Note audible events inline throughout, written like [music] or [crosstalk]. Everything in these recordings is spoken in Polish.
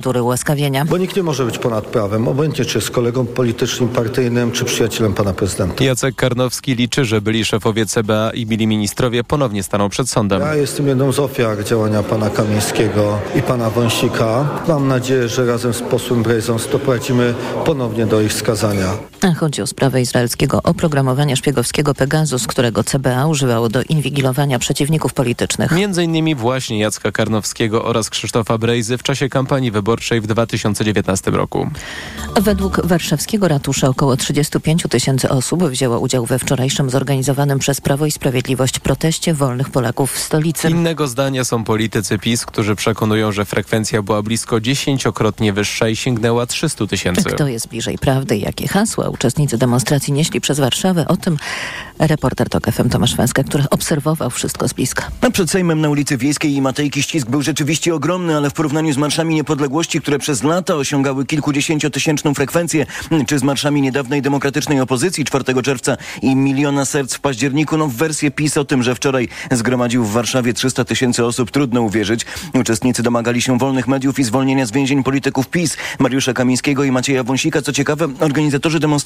procedury ułaskawienia. Bo nikt nie może być ponad prawem, obojętnie czy jest kolegą politycznym, partyjnym, czy przyjacielem pana prezydenta. Jacek Karnowski liczy, że byli szefowie CBA i byli ministrowie ponownie staną przed sądem. Ja jestem jedną z ofiar działania pana Kamińskiego i pana Wąsika. Mam nadzieję, że razem z posłem Brejzą doprowadzimy ponownie do ich skazania. Chodzi o sprawę izraelskiego oprogramowania szpiegowskiego Pegasus, którego CBA używało do inwigilowania przeciwników politycznych. Między innymi właśnie Jacka Karnowskiego oraz Krzysztofa Brejzy w czasie kampanii wyborczej w 2019 roku. Według warszawskiego ratusza około 35 tysięcy osób wzięło udział we wczorajszym zorganizowanym przez Prawo i Sprawiedliwość proteście wolnych Polaków w stolicy. Innego zdania są politycy PiS, którzy przekonują, że frekwencja była blisko dziesięciokrotnie wyższa i sięgnęła 300 tysięcy. Kto jest bliżej prawdy i jakie hasła uczestnicy demonstracji nieśli przez Warszawę? O tym reporter TOK FM Tomasz Węska, który obserwował wszystko z bliska. A przed Sejmem na ulicy Wiejskiej i Matejki ścisk był rzeczywiście ogromny, ale w porównaniu z marszami niepodległości, które przez lata osiągały kilkudziesięciotysięczną frekwencję, czy z marszami niedawnej demokratycznej opozycji 4 czerwca i miliona serc w październiku, no w wersję PiS o tym, że wczoraj zgromadził w Warszawie 300 tysięcy osób, trudno uwierzyć. Uczestnicy domagali się wolnych mediów i zwolnienia z więzień polityków PiS, Mariusza Kamińskiego i Macieja Wąsika. Co ciekawe, organizatorzy demonstracji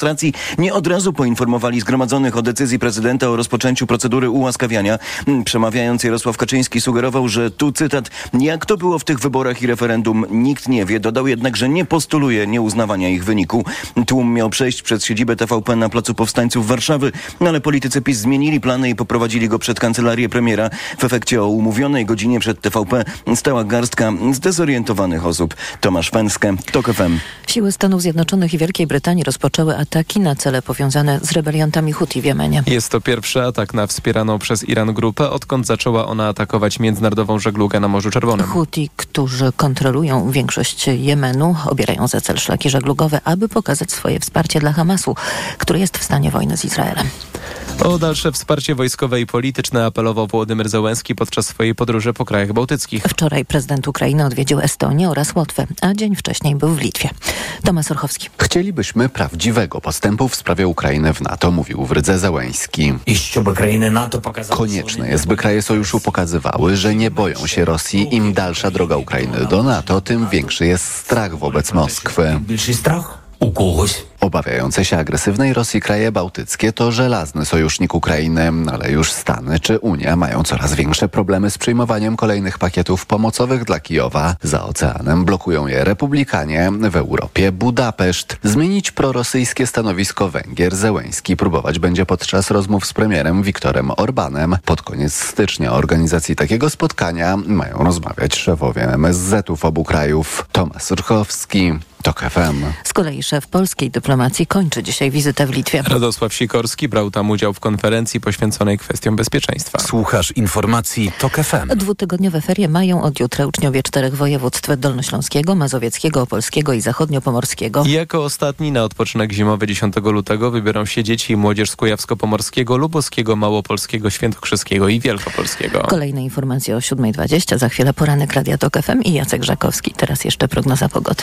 nie od razu poinformowali zgromadzonych o decyzji prezydenta o rozpoczęciu procedury ułaskawiania. Przemawiając Jarosław Kaczyński sugerował, że tu cytat, jak to było w tych wyborach i referendum, nikt nie wie. Dodał jednak, że nie postuluje nieuznawania ich wyniku. Tłum miał przejść przez siedzibę TVP na Placu Powstańców Warszawy, no ale politycy PiS zmienili plany i poprowadzili go przed kancelarię premiera. W efekcie o umówionej godzinie przed TVP stała garstka zdezorientowanych osób. Tomasz Fęskę, TOK FM. Siły Stanów Zjednoczonych i Wielkiej Brytanii rozpoczęły ataki na cele powiązane z rebeliantami Huti w Jemenie. Jest to pierwszy atak na wspieraną przez Iran grupę, odkąd zaczęła ona atakować międzynarodową żeglugę na Morzu Czerwonym. Huti, którzy kontrolują większość Jemenu, obierają za cel szlaki żeglugowe, aby pokazać swoje wsparcie dla Hamasu, który jest w stanie wojny z Izraelem. O dalsze wsparcie wojskowe i polityczne apelował Włodymyr Zełenski podczas swojej podróży po krajach bałtyckich. Wczoraj prezydent Ukrainy odwiedził Estonię oraz Łotwę, a dzień wcześniej był w Litwie. Tomasz Orchowski. Chcielibyśmy prawdziwego postępu w sprawie Ukrainy w NATO, mówił w Rydze Zełenski. Konieczne jest, by kraje sojuszu pokazywały, że nie boją się Rosji. Im dalsza droga Ukrainy do NATO, tym większy jest strach wobec Moskwy. Obawiające się agresywnej Rosji kraje bałtyckie to żelazny sojusznik Ukrainy, ale już Stany czy Unia mają coraz większe problemy z przyjmowaniem kolejnych pakietów pomocowych dla Kijowa. Za oceanem blokują je republikanie, w Europie Budapeszt. Zmienić prorosyjskie stanowisko Węgier Zełęński próbować będzie podczas rozmów z premierem Viktorem Orbanem. Pod koniec stycznia organizacji takiego spotkania mają rozmawiać szefowie MSZ-ów obu krajów. Tomasz Urchowski, TOK FM. Z kolei szef polskiej dyplomacji kończy dzisiaj wizytę w Litwie. Radosław Sikorski brał tam udział w konferencji poświęconej kwestiom bezpieczeństwa. Słuchasz informacji TOK FM. Dwutygodniowe ferie mają od jutra uczniowie czterech województw dolnośląskiego, mazowieckiego, opolskiego i zachodniopomorskiego. I jako ostatni na odpoczynek zimowy 10 lutego wybiorą się dzieci i młodzież z Kujawsko-Pomorskiego, Luboskiego, Małopolskiego, Świętokrzyskiego i Wielkopolskiego. Kolejne informacje o 7.20, za chwilę poranek Radia TOK FM i Jacek Żakowski. Teraz jeszcze prognoza pogody.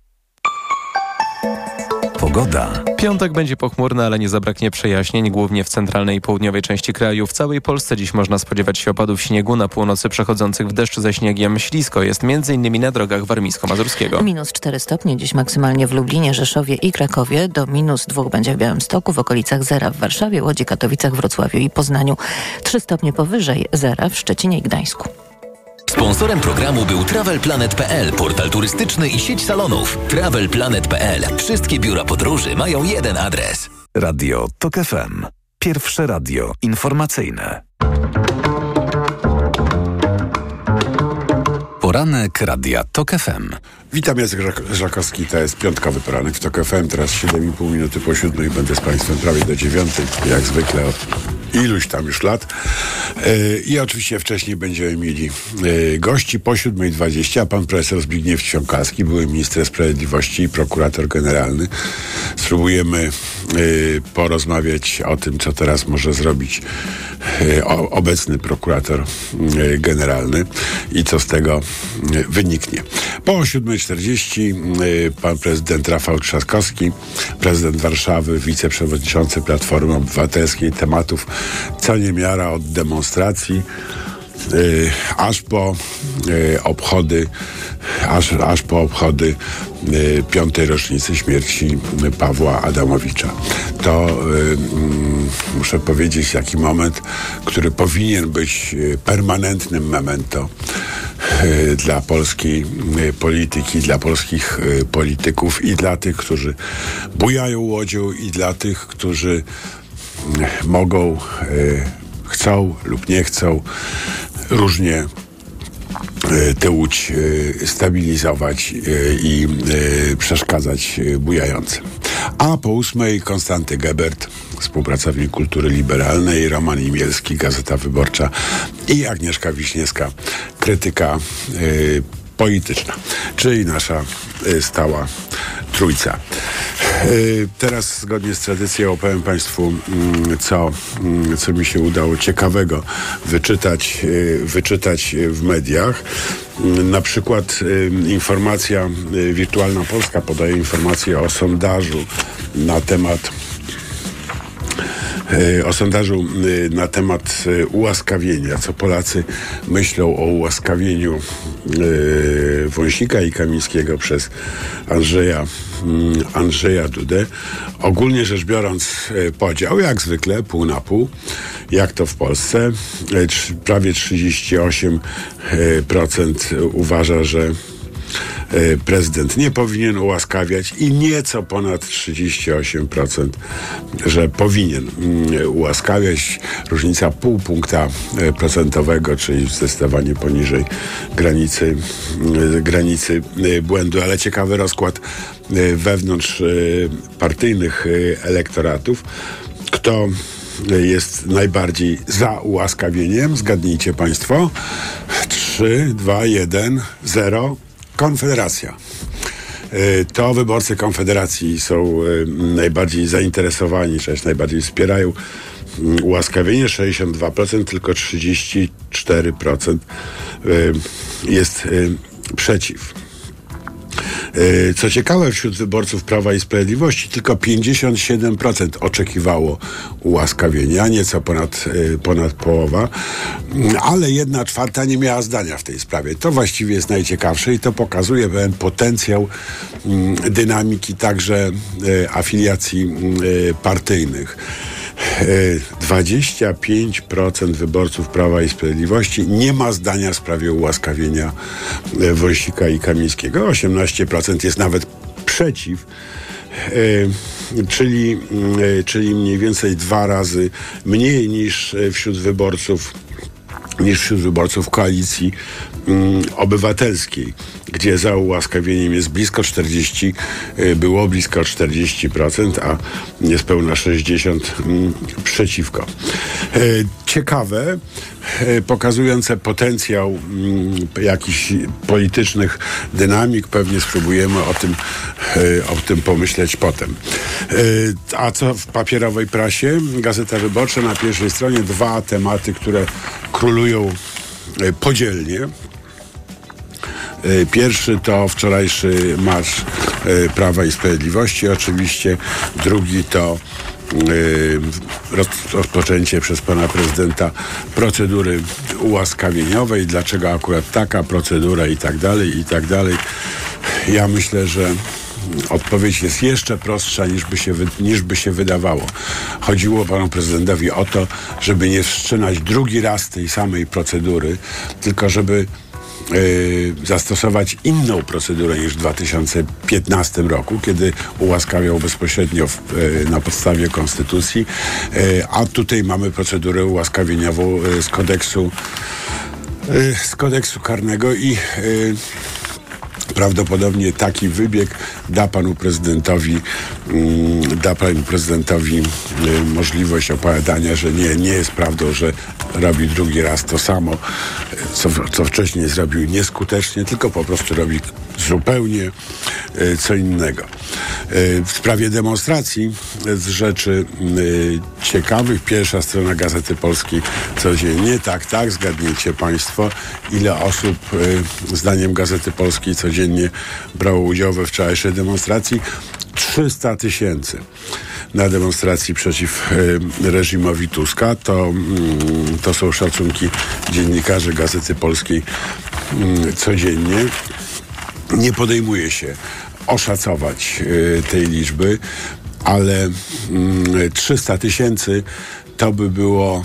Pogoda. Piątek będzie pochmurny, ale nie zabraknie przejaśnień, głównie w centralnej i południowej części kraju. W całej Polsce dziś można spodziewać się opadów śniegu, na północy przechodzących w deszcz ze śniegiem. Ślisko jest m.in. na drogach warmińsko-mazurskiego. Minus 4 stopnie dziś maksymalnie w Lublinie, Rzeszowie i Krakowie. Do minus 2 będzie w Białymstoku, w okolicach zera w Warszawie, Łodzi, Katowicach, Wrocławiu i Poznaniu. 3 stopnie powyżej zera w Szczecinie i Gdańsku. Sponsorem programu był TravelPlanet.pl, portal turystyczny i sieć salonów. TravelPlanet.pl. Wszystkie biura podróży mają jeden adres. Radio TOK FM. Pierwsze radio informacyjne. Poranek Radia TOK FM. Witam, Jacek Żak- Żakowski, to jest piątkowy poranek w TOK FM, teraz 7,5 minuty po siódmej, będę z Państwem prawie do dziewiątej, jak zwykle od iluś tam już lat. E, I oczywiście wcześniej będziemy mieli e, gości po 7.20, pan profesor Zbigniew Ciąkalski, były minister sprawiedliwości i prokurator generalny. Spróbujemy e, porozmawiać o tym, co teraz może zrobić obecny prokurator generalny i co z tego wyniknie. Po 7.40 pan prezydent Rafał Trzaskowski, prezydent Warszawy, wiceprzewodniczący Platformy Obywatelskiej, tematów co niemiara od demonstracji y, aż po y, obchody, aż, aż po obchody y, piątej rocznicy śmierci Pawła Adamowicza. To mm, muszę powiedzieć taki moment, który powinien być permanentnym memento dla polskiej polityki, dla polskich polityków i dla tych, którzy bujają łodzią i dla tych, którzy mogą, e, chcą lub nie chcą różnie e, tę łódź e, stabilizować i przeszkadzać bujającym. A po ósmej Konstanty Gebert, współpracownik kultury liberalnej, Roman Imielski, Gazeta Wyborcza i Agnieszka Wiśniewska, krytyka polityczna, czyli nasza stała trójca. Teraz zgodnie z tradycją opowiem Państwu, mm, co, mm, co mi się udało ciekawego wyczytać, y, wyczytać w mediach. Mm, na przykład y, informacja, y, Wirtualna Polska podaje informację o sondażu na temat o sondażu na temat ułaskawienia, co Polacy myślą o ułaskawieniu Wąsika i Kamińskiego przez Andrzeja Mm, Andrzeja Dudę. Ogólnie rzecz biorąc e, podział, jak zwykle, pół na pół, jak to w Polsce. E, prawie 38% e, uważa, że prezydent nie powinien ułaskawiać i nieco ponad 38%, że powinien mm, ułaskawiać. Różnica pół punkta procentowego, czyli zdecydowanie poniżej granicy, granicy błędu, ale ciekawy rozkład wewnątrz partyjnych elektoratów, kto jest najbardziej za ułaskawieniem. Zgadnijcie Państwo. 3, 2, 1, 0. Konfederacja. To wyborcy Konfederacji są najbardziej zainteresowani, też najbardziej wspierają mm, ułaskawienie 62%, tylko 34% jest przeciw. E, co ciekawe, wśród wyborców Prawa i Sprawiedliwości tylko 57% oczekiwało ułaskawienia, nieco ponad, e, ponad połowa, ale jedna czwarta nie miała zdania w tej sprawie. To właściwie jest najciekawsze i to pokazuje pewien potencjał mm, dynamiki także e, afiliacji mm, partyjnych. 25% wyborców Prawa i Sprawiedliwości nie ma zdania w sprawie ułaskawienia e, Wąsika i Kamińskiego. 18% jest nawet przeciw. E, czyli, e, czyli mniej więcej dwa razy mniej niż wśród wyborców niż wśród wyborców koalicji obywatelskiej, gdzie za ułaskawieniem jest blisko 40, y, było blisko 40%, a niespełna 60% mm, przeciwko. Y, ciekawe, y, pokazujące potencjał mm, jakichś politycznych dynamik, pewnie spróbujemy o tym, o tym pomyśleć potem. A co w papierowej prasie? Gazeta Wyborcza na pierwszej stronie dwa tematy, które królują podzielnie. E, pierwszy to wczorajszy Marsz e, Prawa i Sprawiedliwości, oczywiście. Drugi to rozpoczęcie przez pana prezydenta procedury ułaskawieniowej. Dlaczego akurat taka procedura i tak dalej, i tak dalej. Ja myślę, że odpowiedź jest jeszcze prostsza niż by się, niż by się wydawało. Chodziło panu prezydentowi o to, żeby nie wszczynać drugi raz tej samej procedury, tylko żeby Yy, zastosować inną procedurę niż w 2015 roku, kiedy ułaskawiał bezpośrednio w, yy, na podstawie konstytucji, yy, a tutaj mamy procedurę ułaskawieniową z kodeksu z kodeksu karnego i prawdopodobnie taki wybieg da panu prezydentowi mm, da panu prezydentowi y, możliwość opowiadania, że nie, nie jest prawdą, że robi drugi raz to samo, co, co wcześniej zrobił nieskutecznie, tylko po prostu robi zupełnie y, co innego. Y, w sprawie demonstracji z rzeczy ciekawych, pierwsza strona Gazety Polskiej codziennie, tak, tak, zgadnijcie Państwo, ile osób zdaniem Gazety Polskiej codziennie brało udział we wczorajszej demonstracji. 300 tysięcy na demonstracji przeciw y, reżimowi Tuska. To, mm, to są szacunki dziennikarzy Gazety Polskiej mm, codziennie. Nie podejmuje się oszacować y, tej liczby, ale mm, 300 tysięcy to by było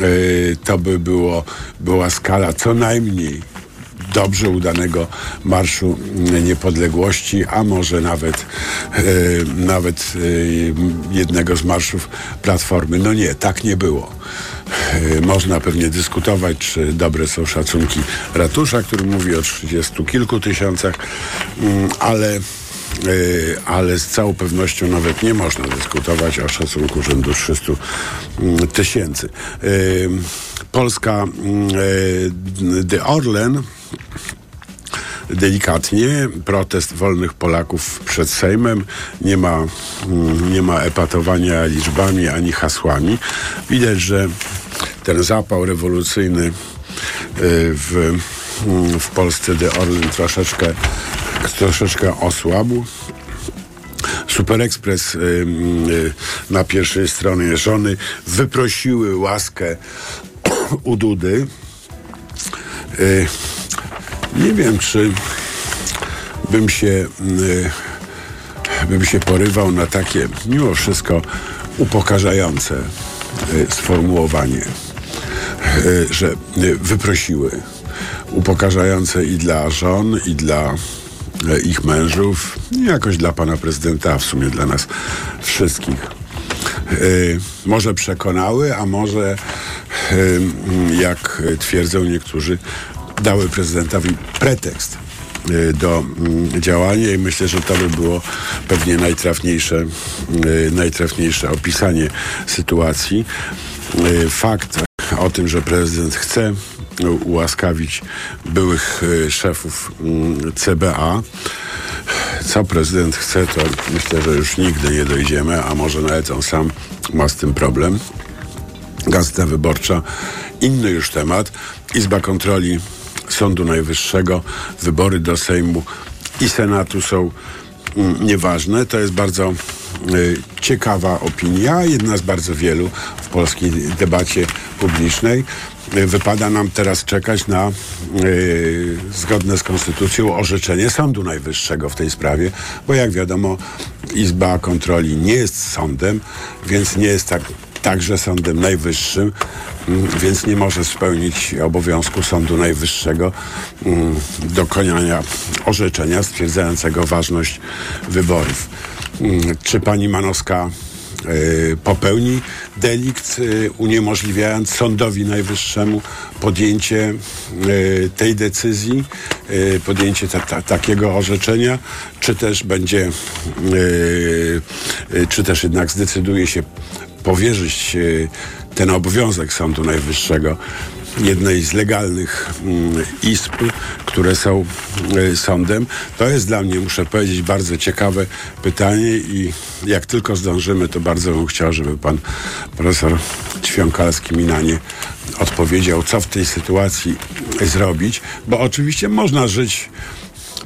y, to by było była skala co najmniej dobrze udanego Marszu Niepodległości, a może nawet, e, nawet e, jednego z marszów Platformy. No nie, tak nie było. E, można pewnie dyskutować, czy dobre są szacunki ratusza, który mówi o trzydziestu kilku tysiącach, mm, ale ale z całą pewnością nawet nie można dyskutować o szacunku rzędu 300 mm, tysięcy. Polska mm, The Orlen delikatnie. Protest wolnych Polaków przed Sejmem. Nie ma, mm, nie ma epatowania liczbami ani hasłami. Widać, że ten zapał rewolucyjny y, w, mm, w Polsce de Orlen troszeczkę, troszeczkę osłabł. Super Express y, y, na pierwszej stronie żony wyprosiły łaskę [coughs] u Dudy. Nie wiem, czy bym się, y, bym się porywał na takie, mimo wszystko, upokarzające y, sformułowanie, że wyprosiły. Upokarzające i dla żon, i dla ich mężów, i jakoś dla pana prezydenta, a w sumie dla nas wszystkich. może przekonały, a może jak twierdzą niektórzy, dały prezydentowi pretekst y, do mm, działania i myślę, że to by było pewnie najtrafniejsze, y, najtrafniejsze opisanie sytuacji. Y, fakt o tym, że prezydent chce ułaskawić byłych szefów mm, CBA. Co prezydent chce, to myślę, że już nigdy nie dojdziemy, a może nawet on sam ma z tym problem. Gazeta Wyborcza, inny już temat. Izba Kontroli Sądu Najwyższego, wybory do Sejmu i Senatu są mm, nieważne. To jest bardzo y, ciekawa opinia, jedna z bardzo wielu w polskiej debacie publicznej. Y, wypada nam teraz czekać na y, zgodne z konstytucją orzeczenie Sądu Najwyższego w tej sprawie, bo jak wiadomo Izba Kontroli nie jest sądem, więc nie jest tak także Sądem Najwyższym, mm, więc nie może spełnić obowiązku Sądu Najwyższego mm, dokonania orzeczenia stwierdzającego ważność wyborów. Mm, czy pani Manowska y, popełni delikt, y, uniemożliwiając Sądowi Najwyższemu podjęcie y, tej decyzji, podjęcie ta, ta, takiego orzeczenia, czy też będzie, czy też jednak zdecyduje się powierzyć e, ten obowiązek Sądu Najwyższego jednej z legalnych mm, izb, które są e, sądem. To jest dla mnie, muszę powiedzieć, bardzo ciekawe pytanie i jak tylko zdążymy, to bardzo bym chciał, żeby pan profesor Ćwiąkalski mi na nie odpowiedział, co w tej sytuacji zrobić, bo oczywiście można żyć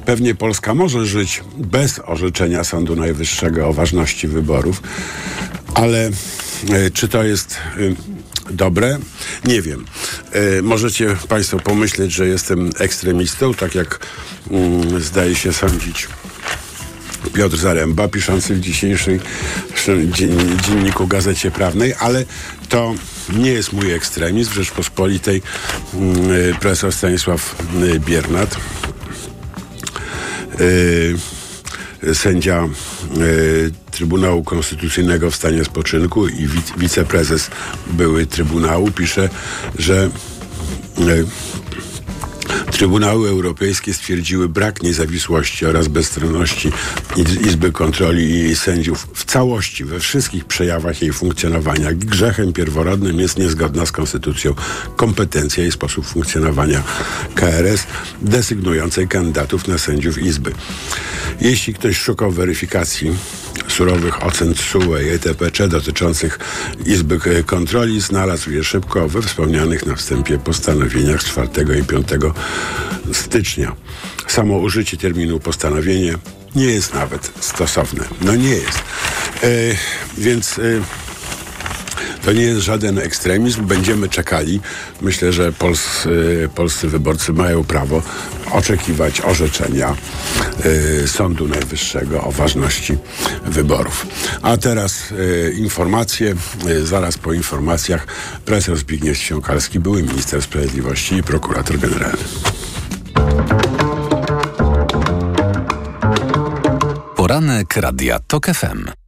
Pewnie Polska może żyć bez orzeczenia Sądu Najwyższego o ważności wyborów, ale czy to jest e, dobre? Nie wiem. E, możecie Państwo pomyśleć, że jestem ekstremistą, tak jak mm, zdaje się sądzić Piotr Zaręba, piszący w dzisiejszym dzienniku Gazecie Prawnej, ale to nie jest mój ekstremizm. W Rzeczpospolitej mm, profesor Stanisław Biernat sędzia Trybunału Konstytucyjnego w stanie spoczynku i wiceprezes były Trybunału pisze, że Trybunały Europejskie stwierdziły brak niezawisłości oraz bezstronności Izby Kontroli i jej sędziów w całości, we wszystkich przejawach jej funkcjonowania. Grzechem pierworodnym jest niezgodna z konstytucją kompetencja i sposób funkcjonowania KRS desygnującej kandydatów na sędziów Izby. Jeśli ktoś szukał weryfikacji surowych ocen TSUE i ETPC dotyczących Izby Kontroli znalazł je szybko we wspomnianych na wstępie postanowieniach 4 i 5 stycznia. Samo użycie terminu postanowienie nie jest nawet stosowne. No nie jest. E, więc... E, to nie jest żaden ekstremizm. Będziemy czekali. Myślę, że polscy, polscy wyborcy mają prawo oczekiwać orzeczenia y, Sądu Najwyższego o ważności wyborów. A teraz y, informacje. Y, zaraz po informacjach profesor Zbigniew Ściąkalski, były minister sprawiedliwości i prokurator generalny. Poranek Radia TOK FM.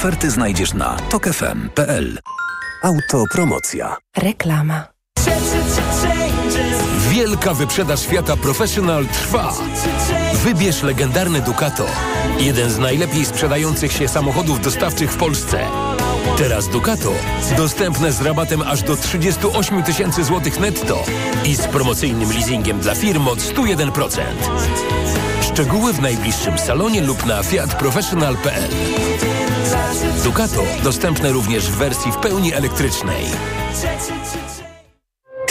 znajdziesz na tokefm.pl. Autopromocja. Reklama. Wielka wyprzedaż świata Professional trwa. Wybierz legendarny Ducato. Jeden z najlepiej sprzedających się samochodów dostawczych w Polsce. Teraz Ducato dostępne z rabatem aż do 38 tysięcy złotych netto i z promocyjnym leasingiem dla firm od 101%. Szczegóły w najbliższym salonie lub na fiatprofessional.pl. Ducato dostępne również w wersji w pełni elektrycznej.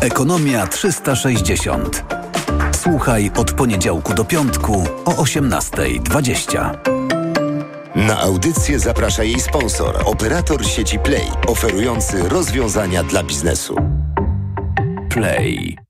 Ekonomia 360. Słuchaj od poniedziałku do piątku o 18.20. Na audycję zaprasza jej sponsor, operator sieci Play, oferujący rozwiązania dla biznesu. Play.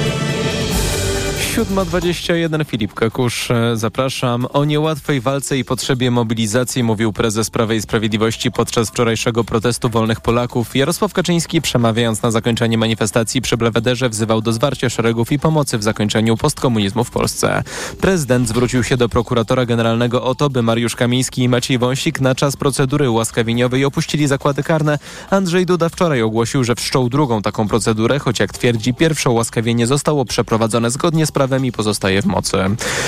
7.21 Filip Kakusz, e, zapraszam. O niełatwej walce i potrzebie mobilizacji mówił prezes Prawa i Sprawiedliwości podczas wczorajszego protestu wolnych Polaków. Jarosław Kaczyński przemawiając na zakończenie manifestacji przy Blewederze wzywał do zwarcia szeregów i pomocy w zakończeniu postkomunizmu w Polsce. Prezydent zwrócił się do prokuratora generalnego o to, by Mariusz Kamiński i Maciej Wąsik na czas procedury ułaskawieniowej opuścili zakłady karne. Andrzej Duda wczoraj ogłosił, że wszczął drugą taką procedurę, choć jak twierdzi pierwsze ułaskawienie zostało przeprowadzone zgodnie z prawem i pozostaje w mocy.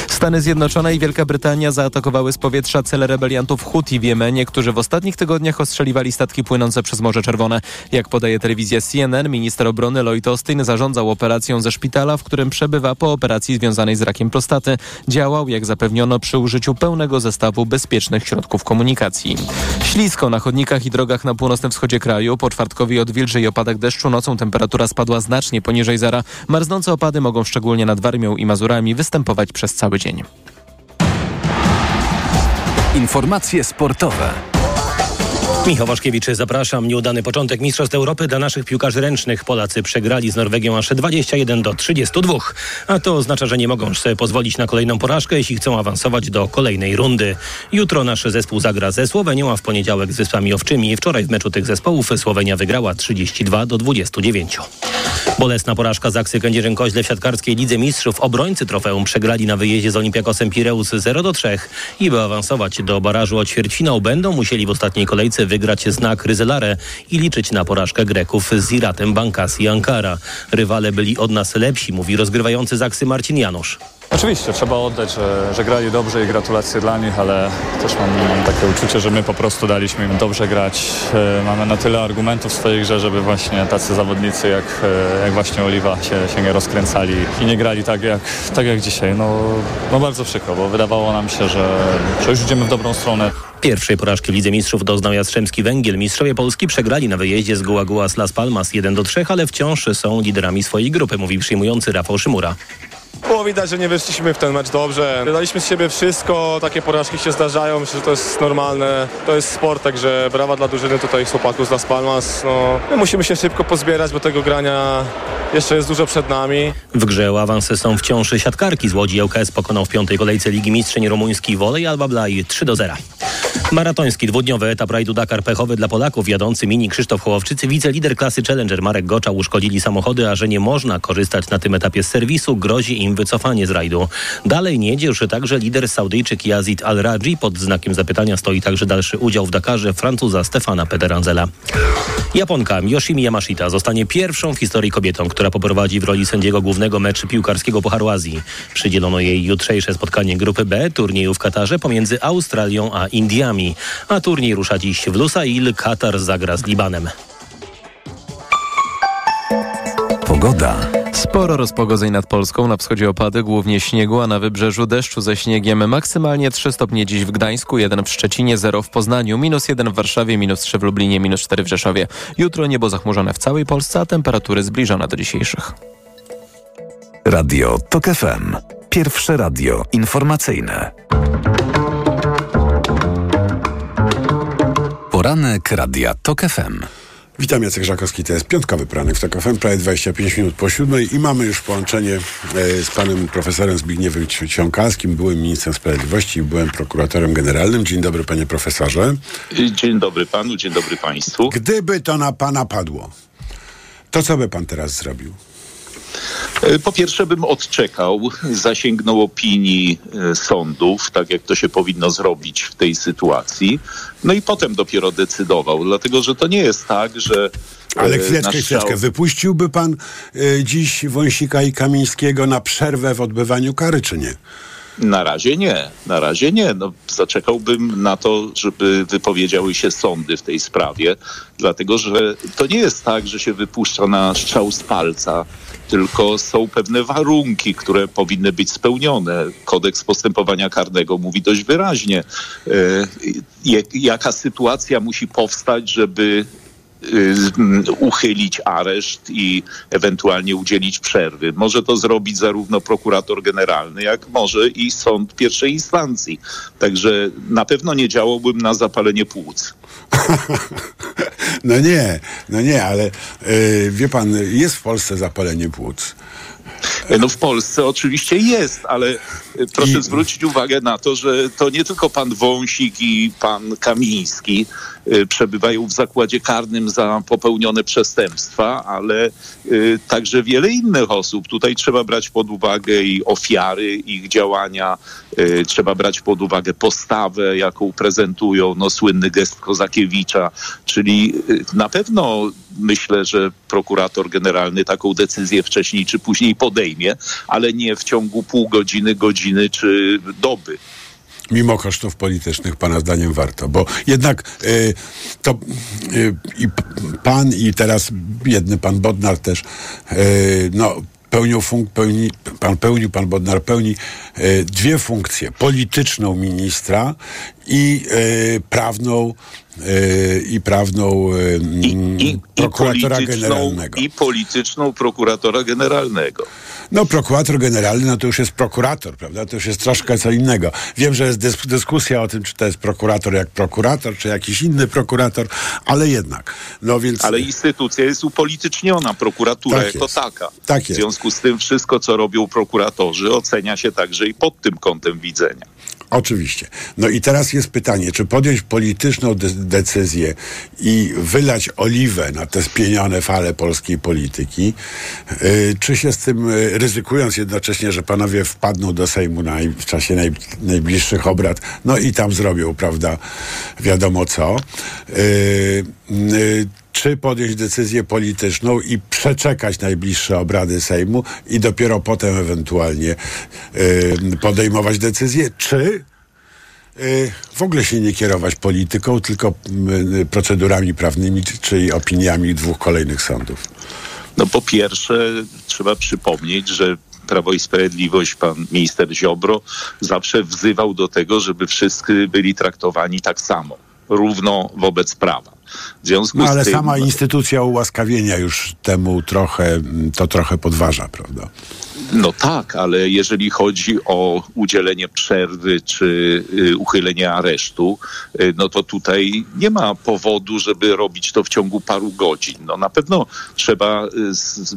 Stany Zjednoczone i Wielka Brytania zaatakowały z powietrza cele rebeliantów Houthi w Jemenie, którzy w ostatnich tygodniach ostrzeliwali statki płynące przez Morze Czerwone. Jak podaje telewizja CNN, minister obrony Lloyd Austin zarządzał operacją ze szpitala, w którym przebywa po operacji związanej z rakiem prostaty. Działał, jak zapewniono, przy użyciu pełnego zestawu bezpiecznych środków komunikacji. Ślisko na chodnikach i drogach na północnym wschodzie kraju. Po czwartkowi odwilży i opadach deszczu nocą temperatura spadła znacznie poniżej zera. Marznące opady mogą szczególnie nad Warmią i Mazurami występować przez cały dzień. Informacje sportowe. Michał Waszkiewicz, zapraszam. Nieudany początek Mistrzostw Europy dla naszych piłkarzy ręcznych. Polacy przegrali z Norwegią aż 21 do 32. A to oznacza, że nie mogą sobie pozwolić na kolejną porażkę, jeśli chcą awansować do kolejnej rundy. Jutro nasz zespół zagra ze Słowenią, a w poniedziałek z Wyspami Owczymi. Wczoraj w meczu tych zespołów Słowenia wygrała 32 do 29. Bolesna porażka Zaksy Kędzierzyn-Koźle w siatkarskiej Lidze Mistrzów. Obrońcy trofeum przegrali na wyjeździe z Olimpiakosem Pireus 0 do 3 i by awansować do barażu o ćwierćfinał będą musieli w ostatniej kolejce wygrać znak Ryzelare i liczyć na porażkę Greków z Iratem Bankasi Ankara. Rywale byli od nas lepsi, mówi rozgrywający Zaksy Marcin Janusz. Oczywiście, trzeba oddać, że, że grali dobrze i gratulacje dla nich, ale też mam takie uczucie, że my po prostu daliśmy im dobrze grać. E, mamy na tyle argumentów w swojej grze, żeby właśnie tacy zawodnicy jak, e, jak właśnie Oliwa się, się nie rozkręcali i nie grali tak jak, tak jak dzisiaj. No, no bardzo przykro, bo wydawało nam się, że, że już idziemy w dobrą stronę. Pierwszej porażki w Lidze Mistrzów doznał Jastrzębski Węgiel. Mistrzowie Polski przegrali na wyjeździe z z Las Palmas 1 do 3, ale wciąż są liderami swojej grupy, mówi przyjmujący Rafał Szymura. Było widać, że nie wyszliśmy w ten mecz dobrze. Daliśmy z siebie wszystko, takie porażki się zdarzają, myślę, że to jest normalne. To jest sport, także brawa dla drużyny tutaj chłopaków z Las Palmas. No, my musimy się szybko pozbierać, bo tego grania jeszcze jest dużo przed nami. W grze o awansy są wciąż siatkarki z Łodzi. ŁKS pokonał w piątej kolejce Ligi Mistrzyń rumuński Wolej Alba Blaj 3 do 0. Maratoński dwudniowy etap rajdu Dakar pechowy dla Polaków. Jadący mini Krzysztof Hołowczycy, wicelider klasy Challenger Marek Gocza uszkodzili samochody, a że nie można korzystać na tym etapie z serwisu, grozi im wycofanie z rajdu. Dalej nie jedzie już także lider Saudyjczyk Yazid Al-Raji. Pod znakiem zapytania stoi także dalszy udział w Dakarze Francuza Stefana Pederanzela. Japonka Yoshimi Yamashita zostanie pierwszą w historii kobietą, która poprowadzi w roli sędziego głównego meczu piłkarskiego Pucharu Azji. Przydzielono jej jutrzejsze spotkanie grupy B turnieju w Katarze pomiędzy Australią a Indiami. A turniej rusza dziś w Lusail. Katar zagra z Libanem. Pogoda. Sporo rozpogodzeń nad Polską, na wschodzie opady, głównie śniegu, a na wybrzeżu deszczu ze śniegiem. Maksymalnie 3 stopnie dziś w Gdańsku, 1 w Szczecinie, 0 w Poznaniu, minus 1 w Warszawie, minus 3 w Lublinie, minus 4 w Rzeszowie. Jutro niebo zachmurzone w całej Polsce, a temperatury zbliżone do dzisiejszych. Radio TOK FM. Pierwsze radio informacyjne. Poranek Radia TOK FM. Witam, Jacek Żakowski, to jest piątkowy pranek w TOK FM, prawie 25 minut po siódmej i mamy już połączenie e, z panem profesorem Zbigniewem Ciąkaskim, byłym ministrem sprawiedliwości i byłem prokuratorem generalnym. Dzień dobry, panie profesorze. Dzień dobry panu, dzień dobry państwu. Gdyby to na pana padło, to co by pan teraz zrobił? E, po pierwsze bym odczekał, zasięgnął opinii e, sądów, tak jak to się powinno zrobić w tej sytuacji, no i potem dopiero decydował, dlatego że to nie jest tak, że... E, Ale chwileczkę, chwileczkę. Wypuściłby pan dziś Wąsika i Kamińskiego na przerwę w odbywaniu kary, czy nie? Na razie nie, na razie nie. No, zaczekałbym na to, żeby wypowiedziały się sądy w tej sprawie, dlatego że to nie jest tak, że się wypuszcza na strzał z palca, tylko są pewne warunki, które powinny być spełnione. Kodeks postępowania karnego mówi dość wyraźnie, e, jaka sytuacja musi powstać, żeby uchylić areszt i ewentualnie udzielić przerwy. Może to zrobić zarówno prokurator generalny, jak może i sąd pierwszej instancji. Także na pewno nie działałbym na zapalenie płuc. [laughs] No nie, no nie, ale yy, wie pan, jest w Polsce zapalenie płuc. No w Polsce oczywiście jest, ale y, proszę I... zwrócić uwagę na to, że to nie tylko pan Wąsik i pan Kamiński y, przebywają w zakładzie karnym za popełnione przestępstwa, ale y, także wiele innych osób. Tutaj trzeba brać pod uwagę i ofiary ich działania, trzeba brać pod uwagę postawę, jaką prezentują, no słynny gest Kozakiewicza, czyli na pewno myślę, że prokurator generalny taką decyzję wcześniej czy później podejmie, ale nie w ciągu pół godziny, godziny czy doby mimo kosztów politycznych, Pana zdaniem warto? Bo jednak y, to y, i Pan i teraz jedny Pan Bodnar też, y, no pełnił funk, pełni, pan pełnił, pan Bodnar pełni e, dwie funkcje. Polityczną ministra i e, prawną i prawną I, i, prokuratora i generalnego. I polityczną prokuratora generalnego. No prokurator generalny, no to już jest prokurator, prawda? To już jest troszkę co innego. Wiem, że jest dys dyskusja o tym, czy to jest prokurator jak prokurator, czy jakiś inny prokurator, ale jednak. No więc... Ale instytucja jest upolityczniona, prokuratura Tak jako jest. taka. Tak W jest. związku z tym wszystko, co robią prokuratorzy, ocenia się także i pod tym kątem widzenia. Oczywiście. No i teraz jest pytanie, czy podjąć polityczną de decyzję i wylać oliwę na te spienione fale polskiej polityki, yy, czy się z tym, yy, ryzykując jednocześnie, że panowie wpadną do Sejmu na, w czasie naj, najbliższych obrad, no i tam zrobią, prawda, wiadomo co, yy, czy podjąć decyzję polityczną i przeczekać najbliższe obrady Sejmu i dopiero potem ewentualnie y, podejmować decyzję, czy y, w ogóle się nie kierować polityką, tylko y, procedurami prawnymi, czy- czyli opiniami dwóch kolejnych sądów. No po pierwsze trzeba przypomnieć, że Prawo i Sprawiedliwość, pan minister Ziobro zawsze wzywał do tego, żeby wszyscy byli traktowani tak samo, równo wobec prawa. W związku No ale z tym, sama instytucja ułaskawienia już temu trochę, to trochę podważa, prawda? No tak, ale jeżeli chodzi o udzielenie przerwy czy y, uchylenie aresztu, y, no to tutaj nie ma powodu, żeby robić to w ciągu paru godzin. No na pewno trzeba y,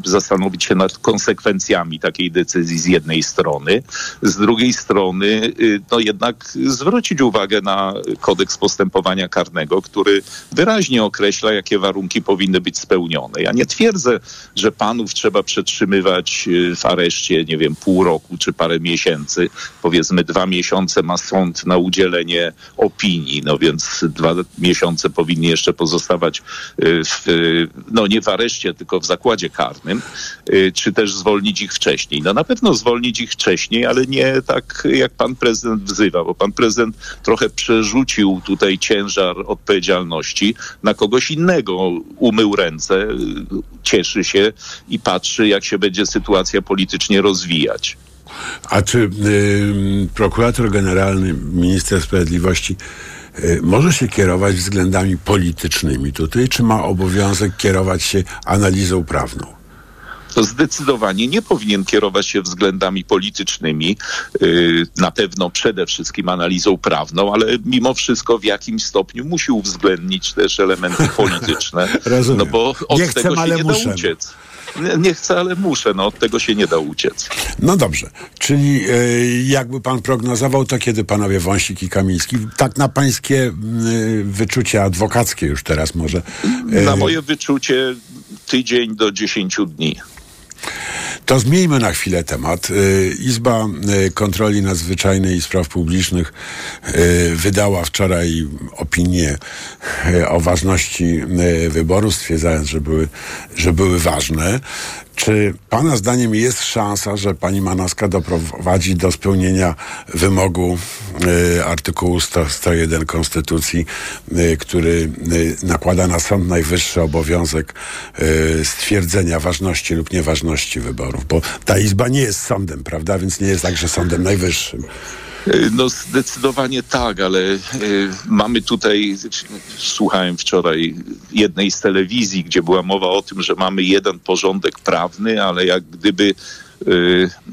zastanowić się nad konsekwencjami takiej decyzji z jednej strony, z drugiej strony no jednak zwrócić uwagę na kodeks postępowania karnego, który wyraźnie określa, jakie warunki powinny być spełnione. Ja nie twierdzę, że panów trzeba przetrzymywać y, w areszcie, nie wiem, pół roku czy parę miesięcy. Powiedzmy dwa miesiące ma sąd na udzielenie opinii, no więc dwa miesiące powinni jeszcze pozostawać y, w, y, no nie w areszcie, tylko w zakładzie karnym, czy też zwolnić ich wcześniej. No na pewno zwolnić ich wcześniej, ale nie tak jak pan prezydent wzywa, bo pan prezydent trochę przerzucił tutaj ciężar odpowiedzialności na kogoś innego. Umył ręce, cieszy się i patrzy, jak się będzie sytuacja politycznie rozwijać. A czy y, prokurator generalny, minister sprawiedliwości y, może się kierować względami politycznymi tutaj, czy ma obowiązek kierować się analizą prawną? To zdecydowanie nie powinien kierować się względami politycznymi, yy, na pewno przede wszystkim analizą prawną, ale mimo wszystko w jakimś stopniu musi uwzględnić też elementy [laughs] polityczne, Rozumiem. no bo od Nie chcę, tego się ale nie muszę. da uciec. Nie, nie chcę, ale muszę, no od tego się nie da uciec. No dobrze, czyli y, jakby pan prognozował, to kiedy panowie Wąsik i Kamiński, tak na pańskie y, wyczucie adwokackie już teraz może. y, Na moje wyczucie tydzień do 10 dni. To zmieńmy na chwilę temat. Y, Izba y, Kontroli Nadzwyczajnej i Spraw Publicznych y, wydała wczoraj opinię o ważności wyborów, stwierdzając, że były, że były ważne. Czy Pana zdaniem jest szansa, że Pani Manowska doprowadzi do spełnienia wymogu y, artykułu 100, 101 Konstytucji, y, który y, nakłada na Sąd Najwyższy obowiązek y, stwierdzenia ważności lub nieważności wyborów? Bo ta Izba nie jest sądem, prawda? Więc nie jest także Sądem Najwyższym. No zdecydowanie tak, ale y, mamy tutaj, słuchałem wczoraj jednej z telewizji, gdzie była mowa o tym, że mamy jeden porządek prawny, ale jak gdyby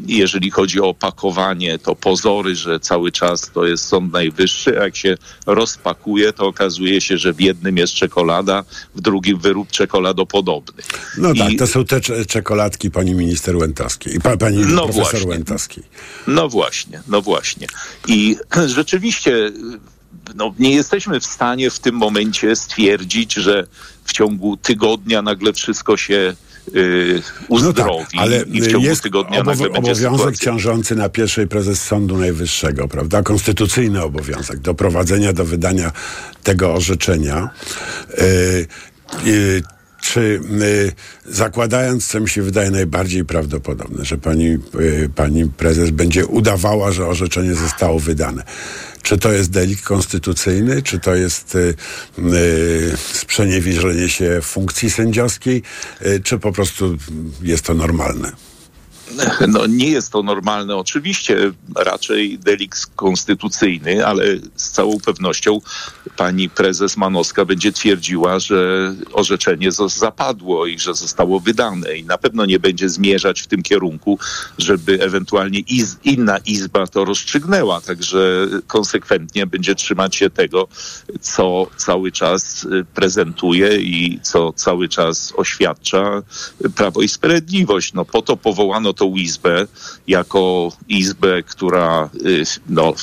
jeżeli chodzi o opakowanie, to pozory, że cały czas to jest Sąd Najwyższy, a jak się rozpakuje, to okazuje się, że w jednym jest czekolada, w drugim wyrób czekoladopodobny. No tak, I- to są te cze- czekoladki pani minister Łętowskiej i pa, pani No profesor właśnie. Łętowskiej. No właśnie, no właśnie. I [clears throat] rzeczywiście no, nie jesteśmy w stanie w tym momencie stwierdzić, że w ciągu tygodnia nagle wszystko się y, uzdrowi No tak, ale i w ciągu jest tygodnia obow- nagle będzie obowiązek sytuacja. ciążący na pierwszej prezes Sądu Najwyższego, prawda? Konstytucyjny obowiązek doprowadzenia do wydania tego orzeczenia. Yy, yy, czy y, zakładając, co mi się wydaje najbardziej prawdopodobne, że pani, y, pani prezes będzie udawała, że orzeczenie zostało wydane. Czy to jest delikt konstytucyjny, czy to jest y, y, sprzeniewierzenie się funkcji sędziowskiej, y, czy po prostu jest to normalne? No nie jest to normalne oczywiście, raczej delikt konstytucyjny, ale z całą pewnością pani prezes Manowska będzie twierdziła, że orzeczenie zapadło i że zostało wydane i na pewno nie będzie zmierzać w tym kierunku, żeby ewentualnie iz, inna izba to rozstrzygnęła, także konsekwentnie będzie trzymać się tego, co cały czas prezentuje i co cały czas oświadcza Prawo i Sprawiedliwość. No po to powołano tą izbę jako izbę, która y, no,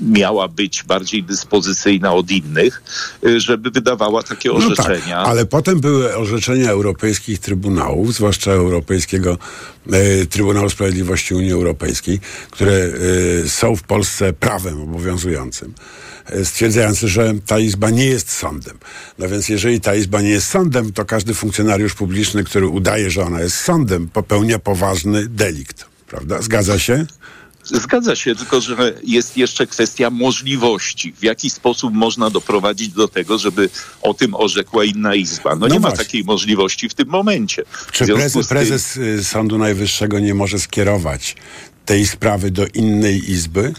miała być bardziej dyspozycyjna od innych, y, żeby wydawała takie No tak, orzeczenia. ale potem były orzeczenia europejskich trybunałów, zwłaszcza Europejskiego e, Trybunału Sprawiedliwości Unii Europejskiej, które e, są w Polsce prawem obowiązującym stwierdzający, że ta izba nie jest sądem. No więc jeżeli ta izba nie jest sądem, to każdy funkcjonariusz publiczny, który udaje, że ona jest sądem, popełnia poważny delikt. Prawda? Zgadza się? Zgadza się, tylko że jest jeszcze kwestia możliwości. W jaki sposób można doprowadzić do tego, żeby o tym orzekła inna izba? No, No nie ma właśnie. takiej możliwości w tym momencie. Czy prezes, tym- prezes y, Sądu Najwyższego nie może skierować tej sprawy do innej izby?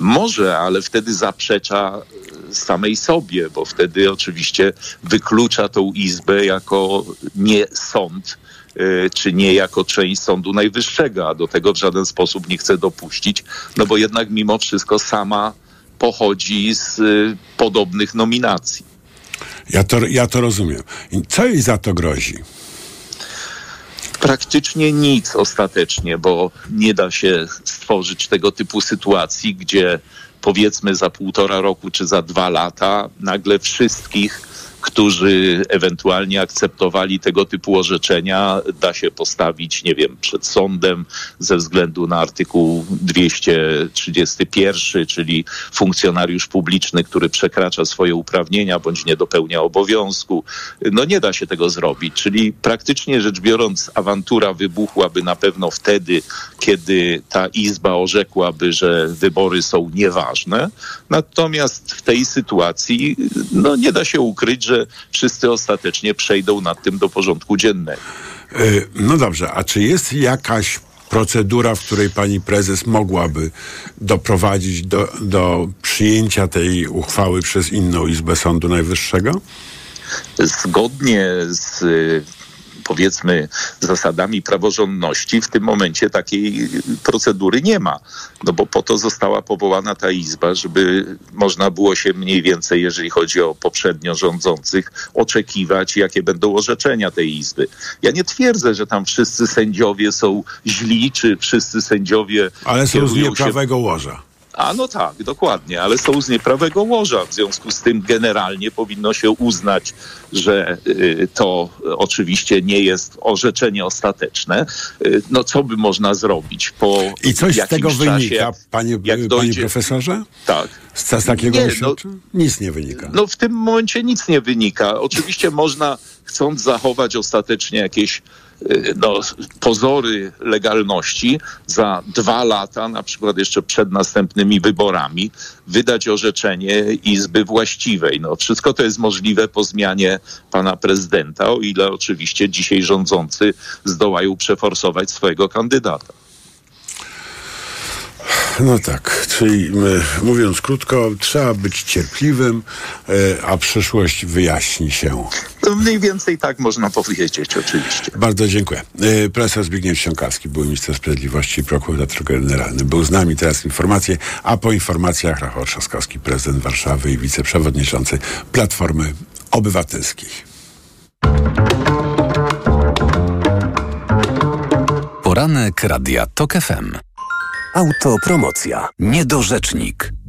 Może, ale wtedy zaprzecza e, samej sobie, bo wtedy oczywiście wyklucza tą izbę jako nie sąd, czy nie jako część Sądu Najwyższego, a do tego w żaden sposób nie chce dopuścić, no bo jednak mimo wszystko sama pochodzi z e, podobnych nominacji. Ja to, ja to rozumiem. Co jej za to grozi? Praktycznie nic ostatecznie, bo nie da się stworzyć tego typu sytuacji, gdzie powiedzmy za półtora roku czy za dwa lata nagle wszystkich, którzy ewentualnie akceptowali tego typu orzeczenia, da się postawić, nie wiem, przed sądem ze względu na artykuł 231, czyli funkcjonariusz publiczny, który przekracza swoje uprawnienia bądź nie dopełnia obowiązku. No nie da się tego zrobić, czyli praktycznie rzecz biorąc awantura wybuchłaby na pewno wtedy, kiedy ta izba orzekłaby, że wybory są nieważne. Natomiast w tej sytuacji no nie da się ukryć, że wszyscy ostatecznie przejdą nad tym do porządku dziennego. Y, No dobrze, a czy jest jakaś procedura, w której pani prezes mogłaby doprowadzić do, do przyjęcia tej uchwały przez inną izbę Sądu Najwyższego? Zgodnie z powiedzmy zasadami praworządności w tym momencie takiej procedury nie ma. No bo po to została powołana ta izba, żeby można było się mniej więcej, jeżeli chodzi o poprzednio rządzących, oczekiwać, jakie będą orzeczenia tej izby. Ja nie twierdzę, że tam wszyscy sędziowie są źli, czy wszyscy sędziowie Ale są z kierują się nieprawego łoża. A no tak, dokładnie, ale są z nieprawego łoża. W związku z tym generalnie powinno się uznać, że y, to oczywiście nie jest orzeczenie ostateczne. Y, no co by można zrobić po I coś z tego czasie, wynika, panie, jak panie dojdzie- profesorze? Tak. Z, z takiego Nie, no-? Nic nie wynika. No w tym momencie nic nie wynika. Oczywiście można, chcąc zachować ostatecznie jakieś no, pozory legalności, za dwa lata, na przykład jeszcze przed następnymi wyborami, wydać orzeczenie Izby Właściwej. No, wszystko to jest możliwe po zmianie pana prezydenta, o ile oczywiście dzisiaj rządzący zdołają przeforsować swojego kandydata. No tak, czyli mówiąc krótko, trzeba być cierpliwym, y, a przyszłość wyjaśni się. To mniej więcej tak można powiedzieć oczywiście. Bardzo dziękuję. Y, Profesor Zbigniew Siąkalski, był minister sprawiedliwości i prokurator generalny. Był z nami teraz informacje, a po informacjach Rafał Trzaskowski, prezydent Warszawy i wiceprzewodniczący Platformy Obywatelskiej. Poranek Radia TOK FM. Autopromocja. Niedorzecznik.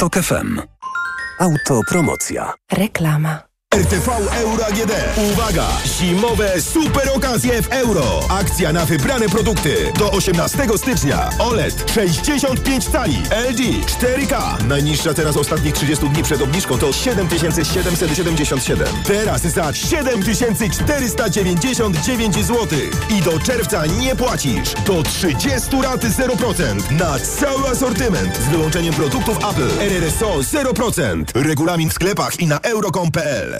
TOK FM. Autopromocja. Reklama. RTV Euro AGD. Uwaga! Zimowe super okazje w euro. Akcja na wybrane produkty. Do 18 stycznia. OLED 65 cali. LG 4K. Najniższa teraz ostatnich 30 dni przed obniżką to 7777. Teraz za 7499 zł. I do czerwca nie płacisz. Do 30 rat 0%. Na cały asortyment. Z wyłączeniem produktów Apple. RRSO 0%. Regulamin w sklepach i na euro.com.pl.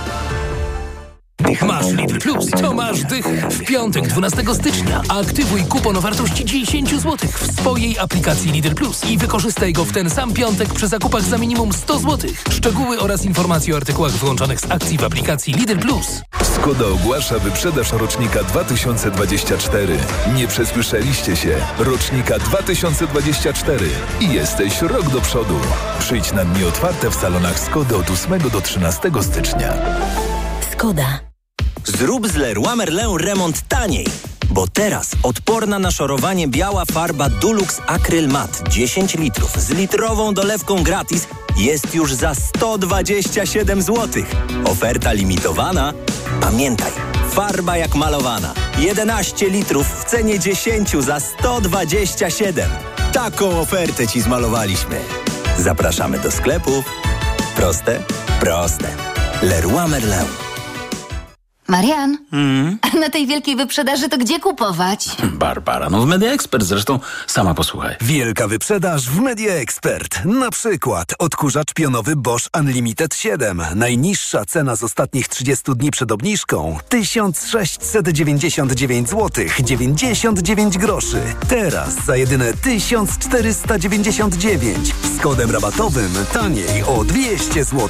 Masz Lidl Plus, to masz dych. W piątek 12 stycznia aktywuj kupon o wartości 10 zł w swojej aplikacji Lidl Plus i wykorzystaj go w ten sam piątek przy zakupach za minimum 100 zł. Szczegóły oraz informacje o artykułach wyłączonych z akcji w aplikacji Lidl Plus. Skoda ogłasza wyprzedaż rocznika 2024. Nie przesłyszeliście się. Rocznika 2024. I jesteś rok do przodu. Przyjdź na dni otwarte w salonach Skody od 8 do 13 stycznia. Skoda. Zrób z Leroy Merlin remont taniej. Bo teraz odporna na szorowanie biała farba Dulux Acryl Matte 10 litrów z litrową dolewką gratis jest już za 127 zł. Oferta limitowana. Pamiętaj, farba jak malowana. 11 litrów w cenie 10 za 127. Taką ofertę Ci zmalowaliśmy. Zapraszamy do sklepów. Proste, proste. Leroy Merlin. Marian, Mm. a na tej wielkiej wyprzedaży to gdzie kupować? Barbara, no w Media Expert zresztą sama posłuchaj. Wielka wyprzedaż w Media Expert. Na przykład odkurzacz pionowy Bosch Unlimited 7. Najniższa cena z ostatnich 30 dni przed obniżką 1699 zł 99 groszy. Teraz za jedyne 1499 z kodem rabatowym taniej o 200 zł.